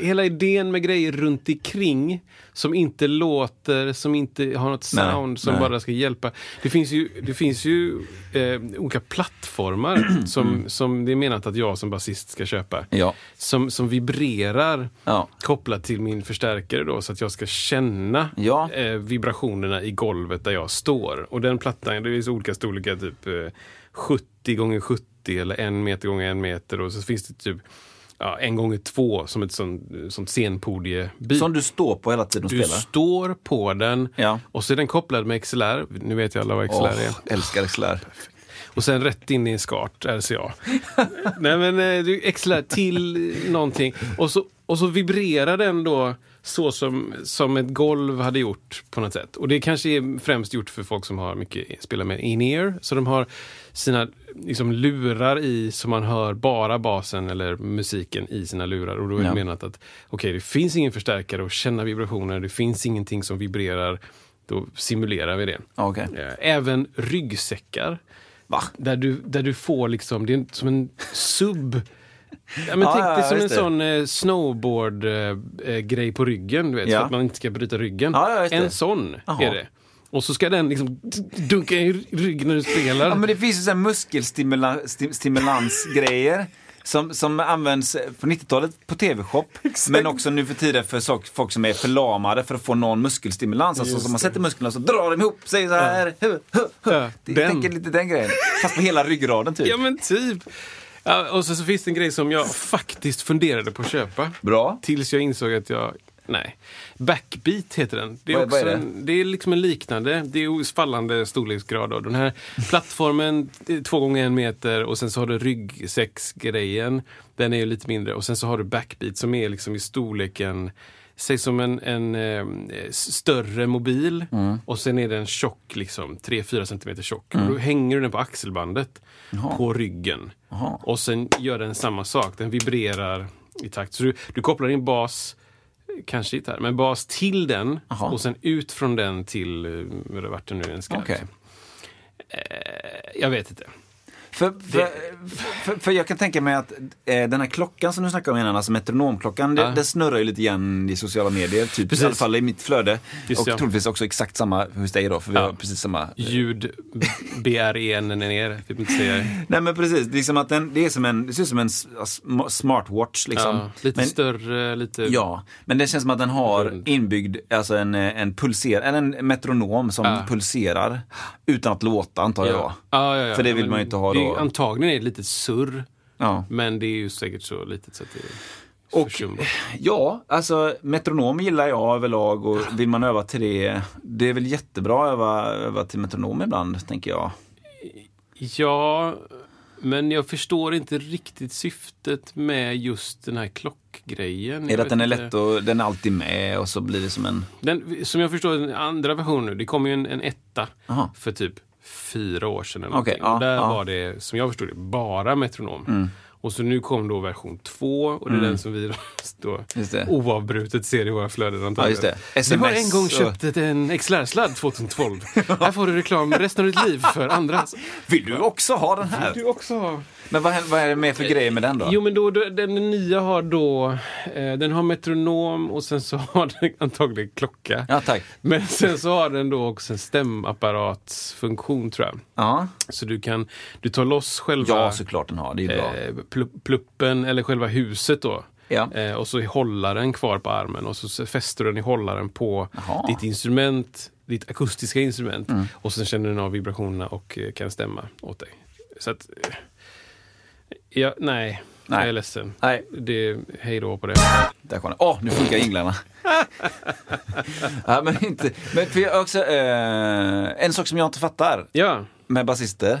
hela idén med grejer runt omkring som inte låter, som inte har något Nej, sound, som nej. bara ska hjälpa. Det finns ju, det finns ju eh, olika plattformar <clears throat> som, som det är menat att jag som basist ska köpa. Mm. Ja. Som, som vibrerar Ja. kopplat till min förstärkare då, så att jag ska känna Ja. eh, vibrationerna i golvet där jag står. Och den plattan, det finns olika storlekar, typ eh, 70 gånger 70 eller en meter gånger en meter och så finns det typ ja, en gånger två som ett sånt, sånt scenpodiebit. Som du står på hela tiden och Du spelar. står på den Ja. och så är den kopplad med XLR. Nu vet jag alla vad XLR Åh, är. älskar XLR. Och sen rätt in i en skart, RCA. Nej men eh, du XLR till någonting. Och så, och så vibrerar den då så som, som ett golv hade gjort på något sätt. Och det kanske är främst gjort för folk som har mycket, spelar med in-ear. Så de har sina liksom, lurar i så man hör bara basen eller musiken i sina lurar. Och då är det Ja. menat att okej, det finns ingen förstärkare att känna vibrationer. Det finns ingenting som vibrerar. Då simulerar vi det. Okej. Eh, Även ryggsäckar. Va? Där du, där du får liksom, det är som en sub. Ja, men Ja, tänk ja, dig som en det. sån eh, snowboard-grej på ryggen, du vet, Ja. för att man inte ska bryta ryggen. Ja, just det. en sån Jaha. är det. Och så ska den liksom dunka i ryggen när du spelar. Ja, men det finns ju muskelstimulansgrejer. Som, som används på 90-talet på TV-shop, <laughs> men också nu för tiden för folk som är förlamade för att få någon muskelstimulans. Alltså som man sätter musklerna så drar de ihop sig så här. Ja, Jag den. tänker lite den grejen. Fast på hela ryggraden typ. Ja men typ. Ja, och så, så finns det en grej som jag faktiskt funderade på att köpa. Bra. Tills jag insåg att jag... Nej. Backbeat heter den. Det är, Vad- också vad är det? En, det är liksom en liknande. Det är fallande storleksgrad. Då. Den här <laughs> plattformen, är två gånger en meter och sen så har du ryggsäcksgrejen. Den är ju lite mindre. Och sen så har du backbeat som är liksom i storleken Säg som en, en eh, större mobil Mm. och sen är den tjock, liksom 3-4 centimeter tjock. Och då hänger du den på axelbandet på ryggen. Jaha. Och sen gör den samma sak, den vibrerar i takt. Så du, du kopplar in bas, kanske gitarr, men bas till den Jaha. och sen ut från den till eh, vart det nu än ska. Okej. Eh, Jag vet inte. För, för, för, för jag kan tänka mig att eh, den här klockan som du snackade om innan, alltså metronomklockan, Ja. det snurrar ju lite grann i sociala medier. Typ, Precis. I alla fall i mitt flöde. Just och ja. troligtvis också exakt samma hos dig då, för vi Ja. har precis samma. Ljud, B-R-E-N ner, vill inte säga. Nej men precis, det, är liksom att den, det, är som en, det ser ut som en smartwatch liksom. Ja, lite men, större, lite... Ja, men det känns som att den har inbyggd, alltså en, eh, en pulser, eller en metronom som pulserar utan att låta antar jag. Ja. Ja, ja, ja. För det vill man ju inte ha det är. Antagligen är det ett litet surr, Ja. men det är ju säkert så litet så att det Och, försumbart. ja, alltså metronom gillar jag överlag och vill man öva till det, det är väl jättebra att öva, öva till metronom ibland, tänker jag. Ja, men jag förstår inte riktigt syftet med just den här klockgrejen. Är det att den är lätt och den är alltid med och så blir det som en... Den, som jag förstår den andra versionen nu, det kom ju en, en etta Aha. för typ fyra år sedan. Eller och ja, där ja. Mm. var det, som jag förstod det, bara metronom. Och så nu kom då version två och det är den som vi <laughs> då oavbrutet ser i våra flöden antagligen. just det. Vi har en gång och- köpt en XLR-sladd 2012. <laughs> Här får du reklam resten av ditt liv för andra. Vill du också ha den här? Du också ha. Men vad, vad är det med för grejer med den då? Jo men då, då, den nya har då, eh, den har metronom och sen så har den <laughs> antagligen klocka. Ja, tack. Men sen så har den då också en stämapparatsfunktion tror jag. Ja, Så du kan, du tar loss själva ja såklart den har. Det är bra. eh, pl- pluppen eller själva huset då. Ja. Eh, och så är hållaren kvar på armen och så fäster du den i hållaren på Jaha. ditt instrument, ditt akustiska instrument. Mm. Och sen känner den av vibrationerna och eh, kan stämma åt dig. Så att, eh, ja, nej, Nej. jag är ledsen. Nej. Det hej då på det. Där kom den. Åh, nu funkar jinglarna. <laughs> ja, men inte... Men för jag också, eh, en sak som jag inte fattar Ja, med basister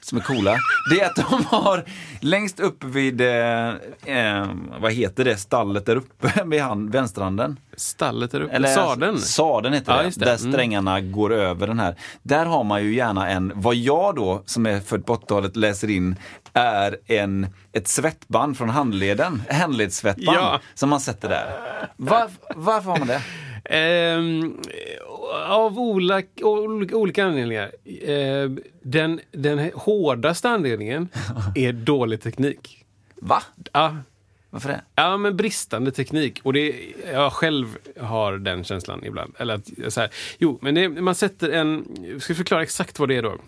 som är coola, det är att de har längst upp vid, eh, eh, vad heter det, stallet där uppe <laughs> vid hand, vänsterhanden. stallet där uppe. Eller Sadeln. Sadeln heter Ja, det, det. där Mm. strängarna går över den här. Där har man ju gärna en, vad jag då som är född på 80-talet läser in, är en, ett svettband från handleden, handledssvettband Ja. som man sätter där. Var, varför har man det? <laughs> Ehm, av olika, olika, anledningar. Ehm, den, den hårdaste anledningen <laughs> är dålig teknik. Va? Ja, Varför det? ja, men bristande teknik. Och det, jag själv har den känslan ibland. Eller att, så här, jo, men det, man sätter en... Jag ska förklara exakt vad det är då.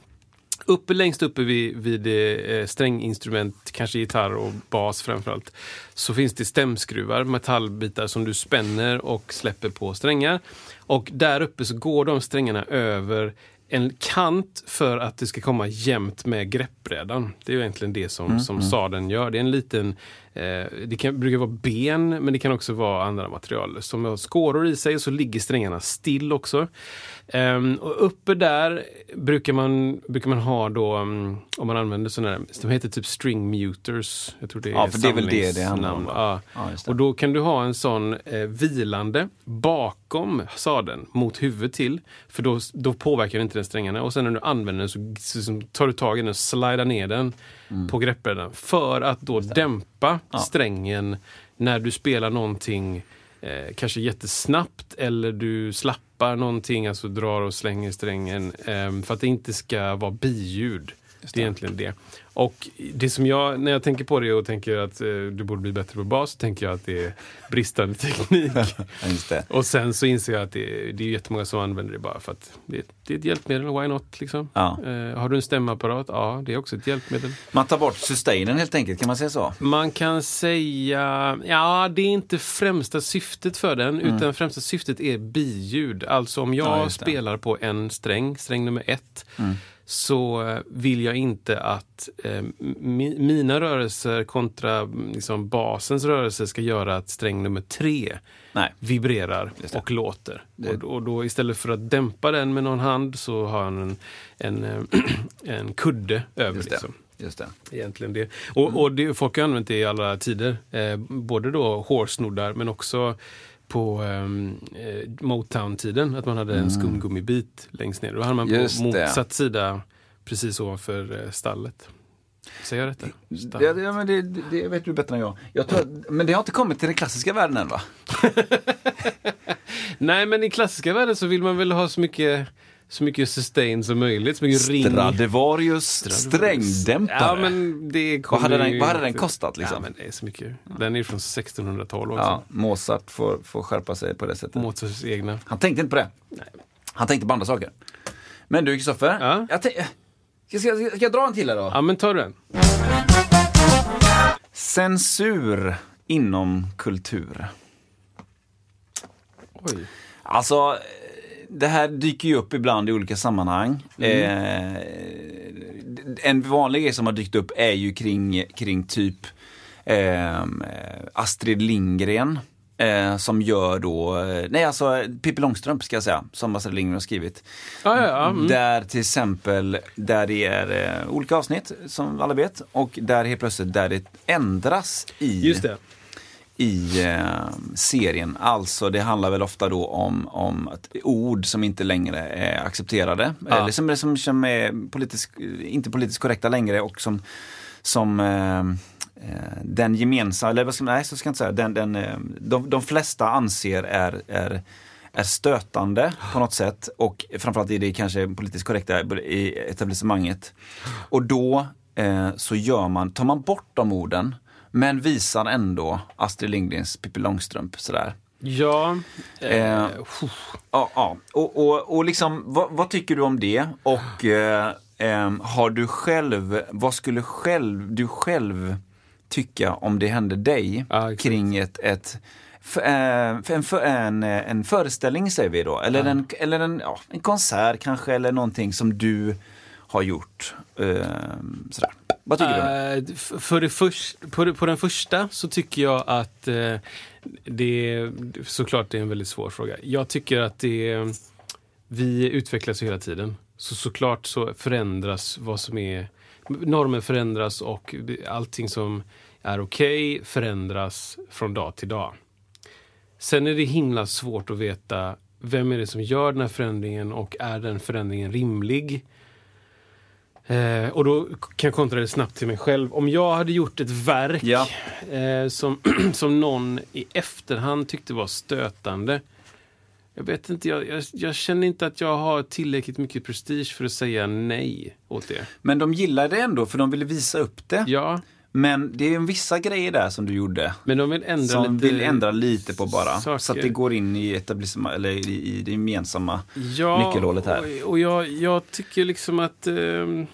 Uppe, längst uppe vid, vid eh, stränginstrument, kanske gitarr och bas framförallt, så finns det stämskruvar, metallbitar som du spänner och släpper på strängar. Och där uppe så går de strängarna över en kant för att det ska komma jämnt med greppbrädan. Det är ju egentligen det som, som sadeln gör. Det är en liten, eh, det kan, brukar vara ben, men det kan också vara andra material som har skåror i sig så ligger strängarna still också. Ehm, och uppe där brukar man, brukar man ha då, mm, om man använder sådana här, de heter typ string muters. Jag tror det är Ja, för det är väl det det handlar om? Ja. Ja, och då kan du ha en sån eh, vilande bakom sadeln mot huvudet till. För då, då påverkar inte den strängarna. Och sen när du använder den så, så, tar du tag i den och slidar ner den Mm. på greppbrädan. För att då dämpa strängen när du spelar någonting eh, kanske jättesnabbt eller du slappar någonting, alltså drar och slänger strängen. Eh, för att det inte ska vara biljud. Det är egentligen det. Och det som jag, när jag tänker på det och tänker att eh, du borde bli bättre på bas, så tänker jag att det är bristande teknik. <laughs> Och sen så inser jag att det, det är jättemånga som använder det bara för att det, det är ett hjälpmedel, why not? Liksom. Ja. Eh, har du en stämapparat? Ja, det är också ett hjälpmedel. Man tar bort sustainen helt enkelt, kan man säga så? Man kan säga, ja det är inte främsta syftet för den, utan främsta syftet är biljud. Alltså om jag Mm. Ja. Mm. spelar på en sträng, sträng nummer ett, så vill jag inte att eh, mi, mina rörelser kontra mm, liksom, basens rörelser ska göra att sträng nummer tre Nej. vibrerar och låter. Det- Och, och då istället för att dämpa den med någon hand så har han en, en, eh, <clears throat> en kudde över. Just det. Liksom. Just det. Egentligen det. Och, och det, folk har använt det i alla tider. Eh, både då hårsnoddar men också på eh, Motown-tiden. Att man hade en skumgummibit längst ner. Då hade man Mm. Just på det. motsatt sida precis ovanför eh, stallet. Säger jag rätt? Stallet. det, ja, men det, det, det vet du bättre än jag. jag tror, men det har inte kommit till den klassiska världen än va? <laughs> Nej men i klassiska världen så vill man väl ha så mycket, så mycket sustain som möjligt. Så mycket ring. Stradivarius strängdämpare. Ja men det Vad hade den- vad hade den kostat, liksom? Ja men det är så mycket. Den är från 1612 också. Ja, Mozart får, får skärpa sig på det sättet. Mozarts egna. Han tänkte inte på det. Han tänkte på andra saker. Men du Kristoffer, Ja? jag ska, ska, ska jag dra en till här då? Ja men ta den. Censur inom kultur. Oj. Alltså, det här dyker ju upp ibland i olika sammanhang. Eh, en vanlig grej som har dykt upp är ju kring, kring typ eh, Astrid Lindgren. Eh, som gör då, eh, nej alltså Pippi Långstrump ska jag säga, som Astrid Lindgren har skrivit. Ja, ja. Mm. Där till exempel, där det är eh, olika avsnitt som alla vet och där helt plötsligt där det ändras i Just det. I eh, serien. Alltså det handlar väl ofta då om, om att ord som inte längre är accepterade. Ja. Eller som, som, som är politisk, inte politiskt korrekta längre och som, som eh, eh, den gemensamma, eller vad ska, nej så ska jag inte säga, den, den, eh, de, de flesta anser är, är är stötande på något sätt och framförallt i det kanske politiskt korrekta i etablissemanget. Och då eh, så gör man, tar man bort de orden men visar ändå Astrid Lindgrens Pippi Långstrump sådär. Ja. Eh, Ja, ja. Och, och, och liksom, vad, vad tycker du om det? Och eh, har du själv, vad skulle själv, du själv tycka om det hände dig exakt. kring ett, ett f- eh, för en, för en, eh, en föreställning säger vi då, eller, en, eller en, ja, en konsert kanske, eller någonting som du har gjort. Eh, sådär. Vad tycker du? Eh, för det först, på, det- på den första så tycker jag att uh, det är såklart det är en väldigt svår fråga. Jag tycker att det vi utvecklas hela tiden. Så såklart så förändras vad som är normer förändras och allting som är okej förändras från dag till dag. Sen är det himla svårt att veta vem är det som gör den här förändringen och är den förändringen rimlig? Eh, och då kan jag kontra det snabbt till mig själv. Om jag hade gjort ett verk Ja. eh, som, <clears throat> som någon i efterhand tyckte var stötande. Jag vet inte, jag, jag, jag känner inte att jag har tillräckligt mycket prestige för att säga nej åt det. Men de gillade det ändå för de ville visa upp det. Ja, Men det är en vissa grejer där som du gjorde. men de vill ändra som lite... vill ändra lite på bara. saker. Så att det går in i etablissemang, eller i, i det gemensamma ja, nyckelhålet här. Och, och jag, jag tycker liksom att... ehm,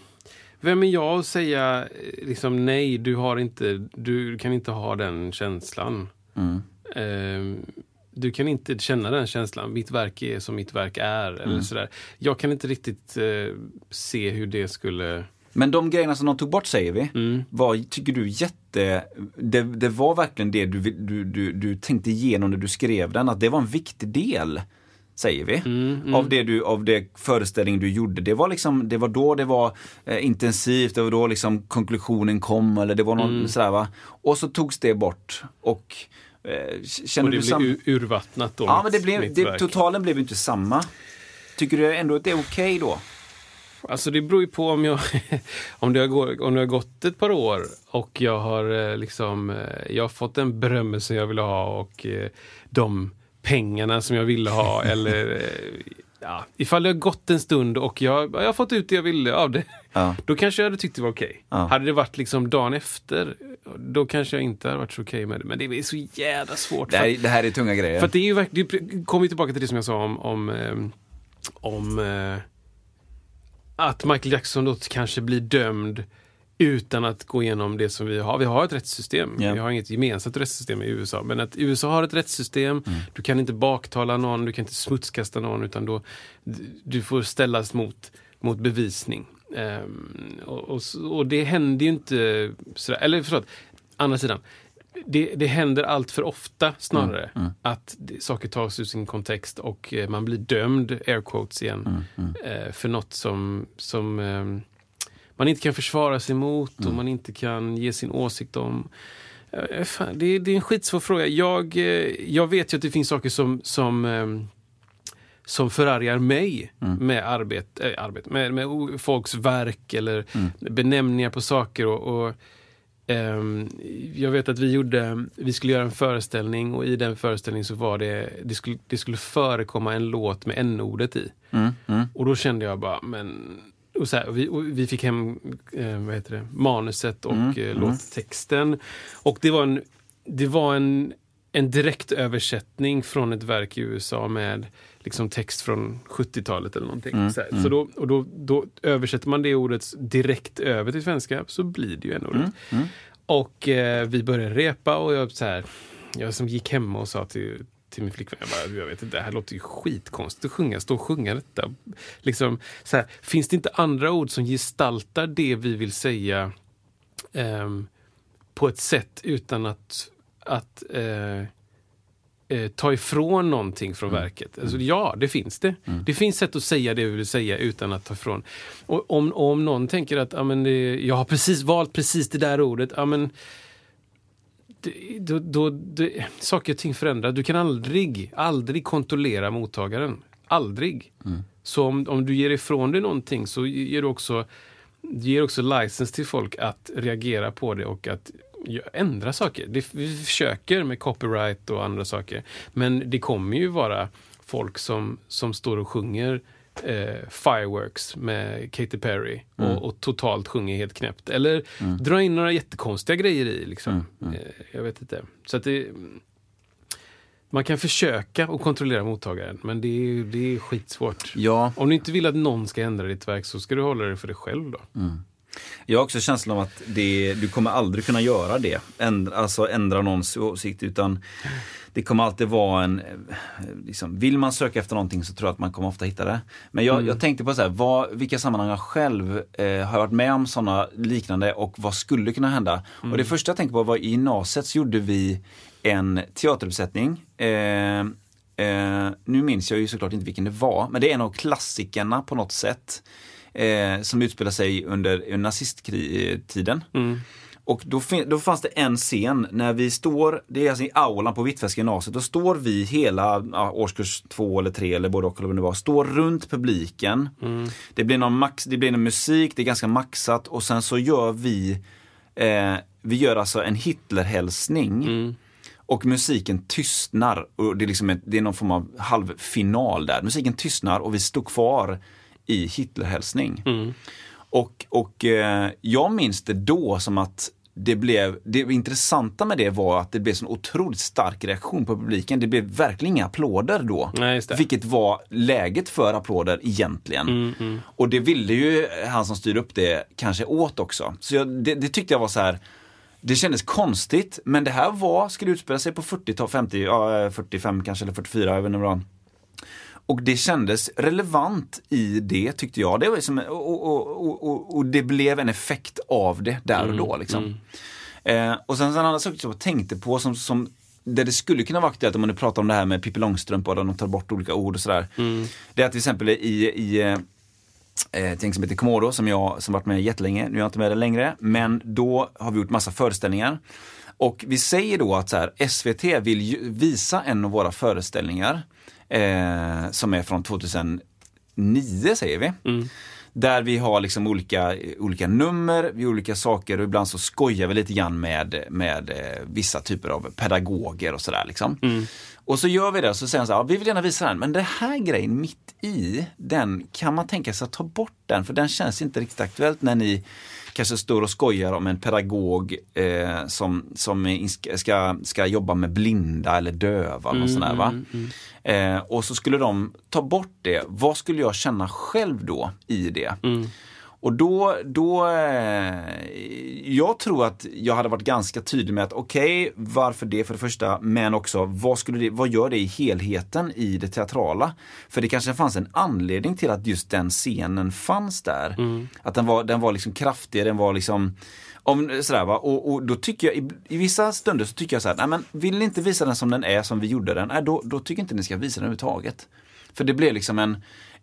vem är jag att säga eh, liksom nej, du har inte, du kan inte ha den känslan. Mm. Ehm, du kan inte känna den känslan. Mitt verk är som mitt verk är. Mm. Eller sådär. Jag kan inte riktigt eh, se hur det skulle... Men de grejerna som de tog bort säger vi, Mm. var, tycker du, jätte... Det, det var verkligen det du, du, du, du tänkte igenom när du skrev den, att det var en viktig del. Säger vi. Mm, Av det du, av det föreställningen du gjorde. Det var liksom, det var då det var eh, intensivt, det var då liksom konklusionen kom eller det var någon Mm. sådär va. Och så togs det bort. Och eh, känner Och det du ur- urvattnat då. Ja, men det blev, det, totalen blev inte samma. Tycker du ändå att det är okej då? Alltså det beror ju på om jag <laughs> om det, har om det har gått ett par år och jag har eh, liksom eh, jag har fått den berömmelsen jag ville ha och de pengarna som jag ville ha <laughs> eller eh, ja, ifall det har gått en stund och jag, jag har fått ut det jag ville av det. Ja. <laughs> Då kanske jag hade tyckt det var okej. Ja. Hade det varit liksom dagen efter, då kanske jag inte hade varit så okej med det. Men det är så jävla svårt. Det för här, det här är tunga grejer. för det är ju verkligen, kommer tillbaka till det som jag sa om, om, ehm, om eh, att Michael Jackson då kanske blir dömd utan att gå igenom det som vi har. Vi har ett rättssystem. Ja. Vi har inget gemensamt rättssystem i USA. Men att USA har ett rättssystem. Du kan inte baktala någon, du kan inte smutskasta någon utan då du får ställas mot, mot bevisning. Ehm, och, och, och det händer ju inte sådär, eller förlåt, andra sidan. Det, det händer allt för ofta snarare att det, saker tas ur sin kontext och eh, man blir dömd, air quotes igen, eh, för något som, som ehm, man inte kan försvara sig mot och man inte kan ge sin åsikt om. Eh, fan, det, är- det är en skitsvår fråga. Jag, eh, jag vet ju att det finns saker som, som, ehm, som förargar mig med arbete, äh, arbete med, med folks verk eller benämningar på saker. och, och ehm, jag vet att vi gjorde, vi skulle göra en föreställning och i den föreställningen så var det, det skulle, det skulle förekomma en låt med n-ordet i. Mm, mm. Och då kände jag bara, men... Och så här, och vi, och vi fick hem eh, vad heter det, manuset och Mm, eh, låttexten. Och det var en, det var en, en direkt översättning från ett verk i USA med liksom text från 70-talet eller någonting. Mm, så här. så då, och då, då översätter man det ordet direkt över till svenska så blir det ju en ordet. Mm, Och eh, vi började repa och jag, så här, jag som gick hemma och sa till, till min flickvän, jag, bara, jag vet inte, det här låter ju skitkonstigt att sjunga, stå och sjunga detta. Liksom, så här, finns det inte andra ord som gestaltar det vi vill säga ehm, på ett sätt utan att, att eh, eh, ta ifrån någonting från verket. Alltså, ja, det finns det. Det finns sätt att säga det vi vill säga utan att ta ifrån. Och om, om någon tänker att ja, men det, jag har precis valt precis det där ordet, ja, men, då, då, det, saker och ting förändras. Du kan aldrig, aldrig kontrollera mottagaren. Aldrig. Så om, om du ger ifrån dig någonting så ger du också, du ger också license till folk att reagera på det och att ändra saker. Det, vi försöker med copyright och andra saker. Men det kommer ju vara folk som, som står och sjunger eh, Fireworks med Katy Perry och, och totalt sjunger helt knäppt. Eller dra in några jättekonstiga grejer i. Liksom. Eh, jag vet inte. Så att det, man kan försöka att kontrollera mottagaren, men det är, det är skitsvårt. Ja, Om du inte vill att någon ska ändra ditt verk så ska du hålla det för dig själv då. Jag har också känslan av att det, du kommer aldrig kunna göra det. Ändra, alltså ändra någons åsikt utan det kommer alltid vara en, eh, liksom, vill man söka efter någonting så tror jag att man kommer ofta hitta det. Men jag, jag tänkte på så här, vad, vilka sammanhang jag själv eh, har varit med om sådana liknande och vad skulle kunna hända. Och det första jag tänkte på var i gymnasiet så gjorde vi en teateruppsättning. Eh, eh, nu minns jag ju såklart inte vilken det var, men det är en av klassikerna på något sätt eh, som utspelar sig under nazisttiden. Och då, då fanns det en scen när vi står, det är alltså i aulan på Hvitfeldtska gymnasiet, då står vi hela ja, årskurs två eller tre eller både och eller vad det var, står runt publiken. Det blir någon max, det blir någon musik, det är ganska maxat och sen så gör vi, eh, vi gör alltså en Hitlerhälsning. Och musiken tystnar. Och det, är liksom ett, det är någon form av halvfinal där. Musiken tystnar och vi stod kvar i Hitlerhälsning. Och, och eh, jag minns det då som att det blev, det intressanta med det var att det blev så otroligt stark reaktion på publiken. Det blev verkligen inga applåder då. Nej. Vilket var läget för applåder egentligen. Och det ville ju han som styrde upp det kanske åt också. Så jag, det, det tyckte jag var så här det kändes konstigt, men det här var, skulle utspela sig på 40-tal, 50, ja, 45 kanske, eller 44, jag vet inte vad. Och det kändes relevant i det tyckte jag. Det var som, och, och, och, och, det blev en effekt av det där och då. Liksom. Eh, och sen en annan sak som jag tänkte på som, som där det skulle kunna vara aktuellt om man nu pratar om det här med Pippi Långstrump och de tar bort olika ord och sådär. Det är att till exempel i, i eh, ett gäng som heter Komodo som jag som varit med jättelänge, nu är jag inte med där längre, men då har vi gjort massa föreställningar. Och vi säger då att så här, SVT vill ju visa en av våra föreställningar eh, som är från 2009 säger vi. Där vi har liksom olika, olika nummer, olika saker och ibland så skojar vi lite grann med, med eh, vissa typer av pedagoger och sådär. Liksom. Och så gör vi det och så säger han så här, ja, vi vill gärna visa den, men den här grejen mitt i, den kan man tänka sig att ta bort den, för den känns inte riktigt aktuellt när ni kanske står och skojar om en pedagog eh, som, som ska, ska jobba med blinda eller döva. Mm, sån där, va? Eh, och så skulle de ta bort det. Vad skulle jag känna själv då i det? Och då, då eh, jag tror att jag hade varit ganska tydlig med att okej, varför det för det första, men också vad, skulle det, vad gör det i helheten i det teatrala? För det kanske fanns en anledning till att just den scenen fanns där. Att den var, den var liksom kraftig, den var liksom om, sådär, va? Och, och då tycker jag, i, i vissa stunder så tycker jag så här, nej men vill ni inte visa den som den är, som vi gjorde den, nej, då, då tycker jag inte ni ska visa den överhuvudtaget. För det blev liksom en,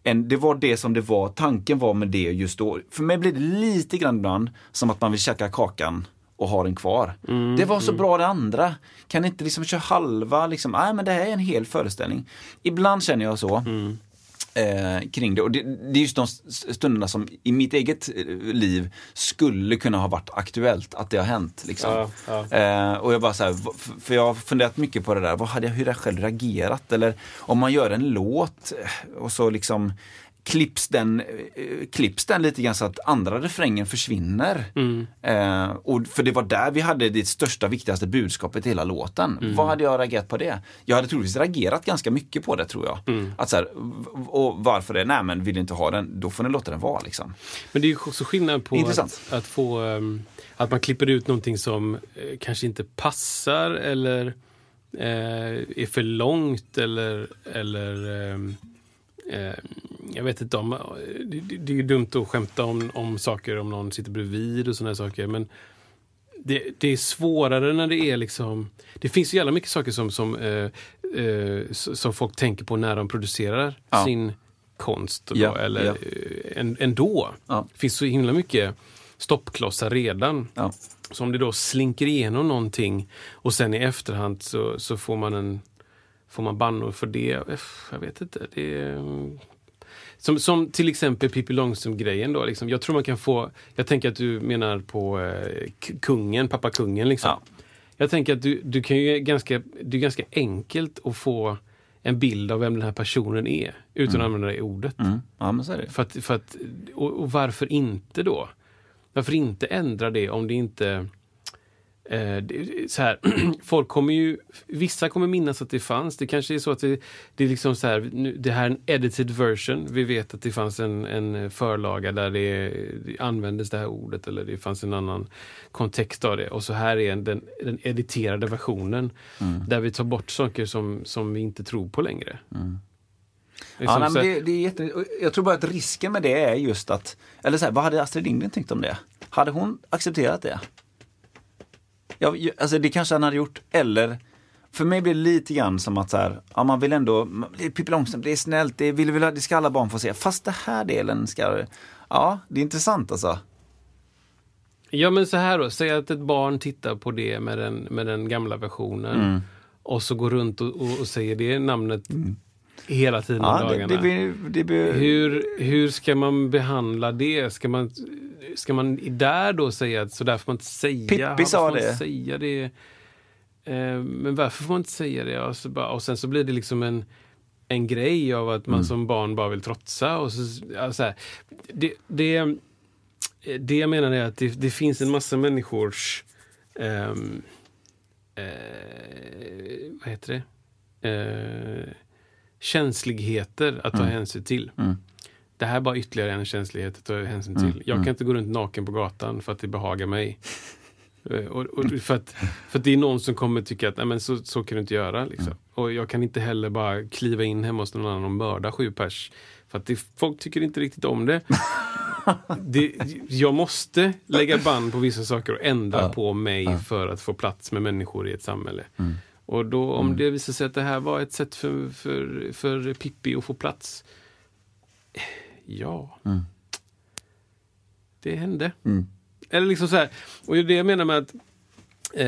en, det var det som det var, tanken var med det just då. För mig blir det lite grann ibland som att man vill käka kakan och ha den kvar. det var så bra det andra. Kan inte liksom köra halva, liksom, nej men det här är en hel föreställning. Ibland känner jag så. Eh, kring det. Och det, det är just de stunderna som i mitt eget eh, liv skulle kunna ha varit aktuellt att det har hänt. Liksom. Ja, ja. Eh, och jag bara så här, för jag har funderat mycket på det där, vad hade jag, hur hade jag själv reagerat? Eller om man gör en låt eh, och så liksom klipps den, eh, klipps den lite grann så att andra refrängen försvinner. Eh, och för det var där vi hade det största, viktigaste budskapet i hela låten. Vad hade jag reagerat på det? Jag hade troligtvis reagerat ganska mycket på det tror jag. Att så här, och varför det? Nej men vill du inte ha den, då får ni låta den vara liksom. Men det är ju också skillnad på Intressant. att, att få ehm, att man klipper ut någonting som eh, kanske inte passar eller eh, är för långt eller, eller ehm, eh, jag vet inte om, det, det det är ju dumt att skämta om, om saker om någon sitter bredvid och sådana saker men det, det är svårare när det är liksom... Det finns ju jävla mycket saker som, som, eh, eh, som folk tänker på när de producerar Ja. sin konst. Då, Ja, eller ja. eh, en, ändå. Ja. Det finns så himla mycket stoppklossar redan. Ja. Så om det då slinker igenom någonting och sen i efterhand så, så får man en Får man bannor för det? Jag vet inte. Det är, mm. Som, som till exempel Pippi Långstrump-grejen då. Liksom. Jag tror man kan få... Jag tänker att du menar på eh, kungen, pappa kungen liksom. Ja. Jag tänker att du, du kan ju ganska, det är ganska enkelt att få en bild av vem den här personen är utan att använda det ordet. Mm. Ja, men så är det. För att, för att, och, och varför inte då? Varför inte ändra det om det inte... Eh, så här, <clears throat> folk kommer ju... Vissa kommer minnas att det fanns. Det kanske är så att det, det är liksom så här, det här är en edited version. Vi vet att det fanns en, en förlaga där det, det användes det här ordet eller det fanns en annan kontext av det. Och så här är en, den, den editerade versionen där vi tar bort saker som, som vi inte tror på längre. Ja, Liksom nej, så men det, det är jätte... Jag tror bara att risken med det är just att, eller så här, vad hade Astrid Lindgren tyckt om det? Hade hon accepterat det? Ja, ju- alltså det kanske han hade gjort, eller för mig blir det lite grann som att så här, ja, man vill ändå, Pippi Långstrump, det är snällt, det, vill, vill, det ska alla barn få se. Fast det här delen ska, ja, det är intressant alltså. Ja men så här då, säg att ett barn tittar på det med den, med den gamla versionen Mm. och så går runt och, och, och säger det namnet hela tiden Ja, det, dagarna. det, blir, det blir, Hur, hur ska man behandla det? Ska man, ska man där då säga att så där får man inte säga? Pippi sa det. Säga det? Eh, men varför får man inte säga det? Och, så bara, och sen så blir det liksom en, en grej av att man Mm. som barn bara vill trotsa. Och så, ja, så här, det, det, det jag menar är att det, det finns en massa människors ehm, eh, vad heter det? Eh, känsligheter att ta hänsyn till. Mm. Det här är bara ytterligare en känslighet att ta hänsyn Mm, till. Jag kan inte gå runt naken på gatan för att det behagar mig. Eh, och, och för, att, för att det är någon som kommer tycka att men så, så kan du inte göra. Liksom. Mm. Och jag kan inte heller bara kliva in hemma hos någon annan och mörda sju pers. För att det, folk tycker inte riktigt om det. <laughs> det. Jag måste lägga band på vissa saker och ändra på mig för att få plats med människor i ett samhälle. Mm. Och då om det visar sig att det här var ett sätt för, för, för Pippi att få plats. Ja. Det hände. Mm. Eller liksom så här. Och det jag menar med att eh,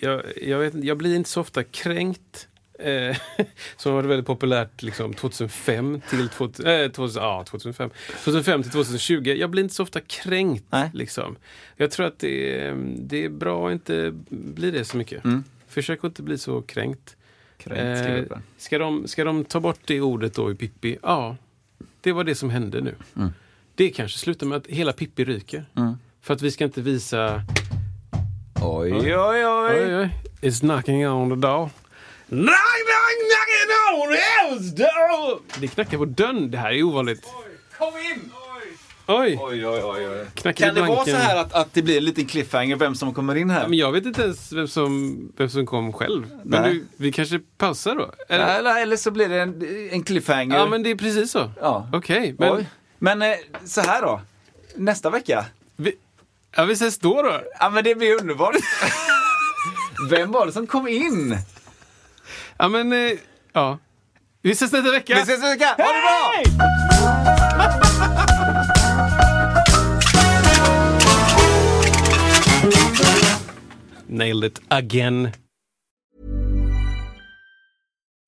jag, jag, vet, jag blir inte så ofta kränkt. Eh, <laughs> som var väldigt populärt liksom, 2005 till 2000, eh, 2000, ja, 2005. 2005 till 2020. Jag blir inte så ofta kränkt. Nej. Liksom. Jag tror att det är, det är bra att inte bli det så mycket. Mm. Försök att inte bli så kränkt. Kränkt, Eh, ska, de, ska de ta bort det ordet då i Pippi? Ja, det var det som hände nu. Mm. Det kanske slutar med att hela Pippi ryker. För att vi ska inte visa... Oj, oj, oj. Oj, oj. It's knocking on the door. Knock, knock, knocking on the door! Det knackar på dörren. Det här är ovanligt. Kom in! Oj! Oj, oj, oj, oj. Kan det vara så här att, att det blir en liten cliffhanger vem som kommer in här? Men jag vet inte ens vem som, vem som kom själv. Men Nej. du, vi kanske pausar då? Eller? Eller, eller så blir det en, en cliffhanger. Ja, men det är precis så. Ja. Okej, men Oj. Men eh, så här då. Nästa vecka. vi, ja, vi ses då då. Ja men det blir underbart. <laughs> Vem var det som kom in? Ja, men eh, ja. Vi ses nästa vecka. Vi ses nästa vecka. Ha det bra! Nailed it again.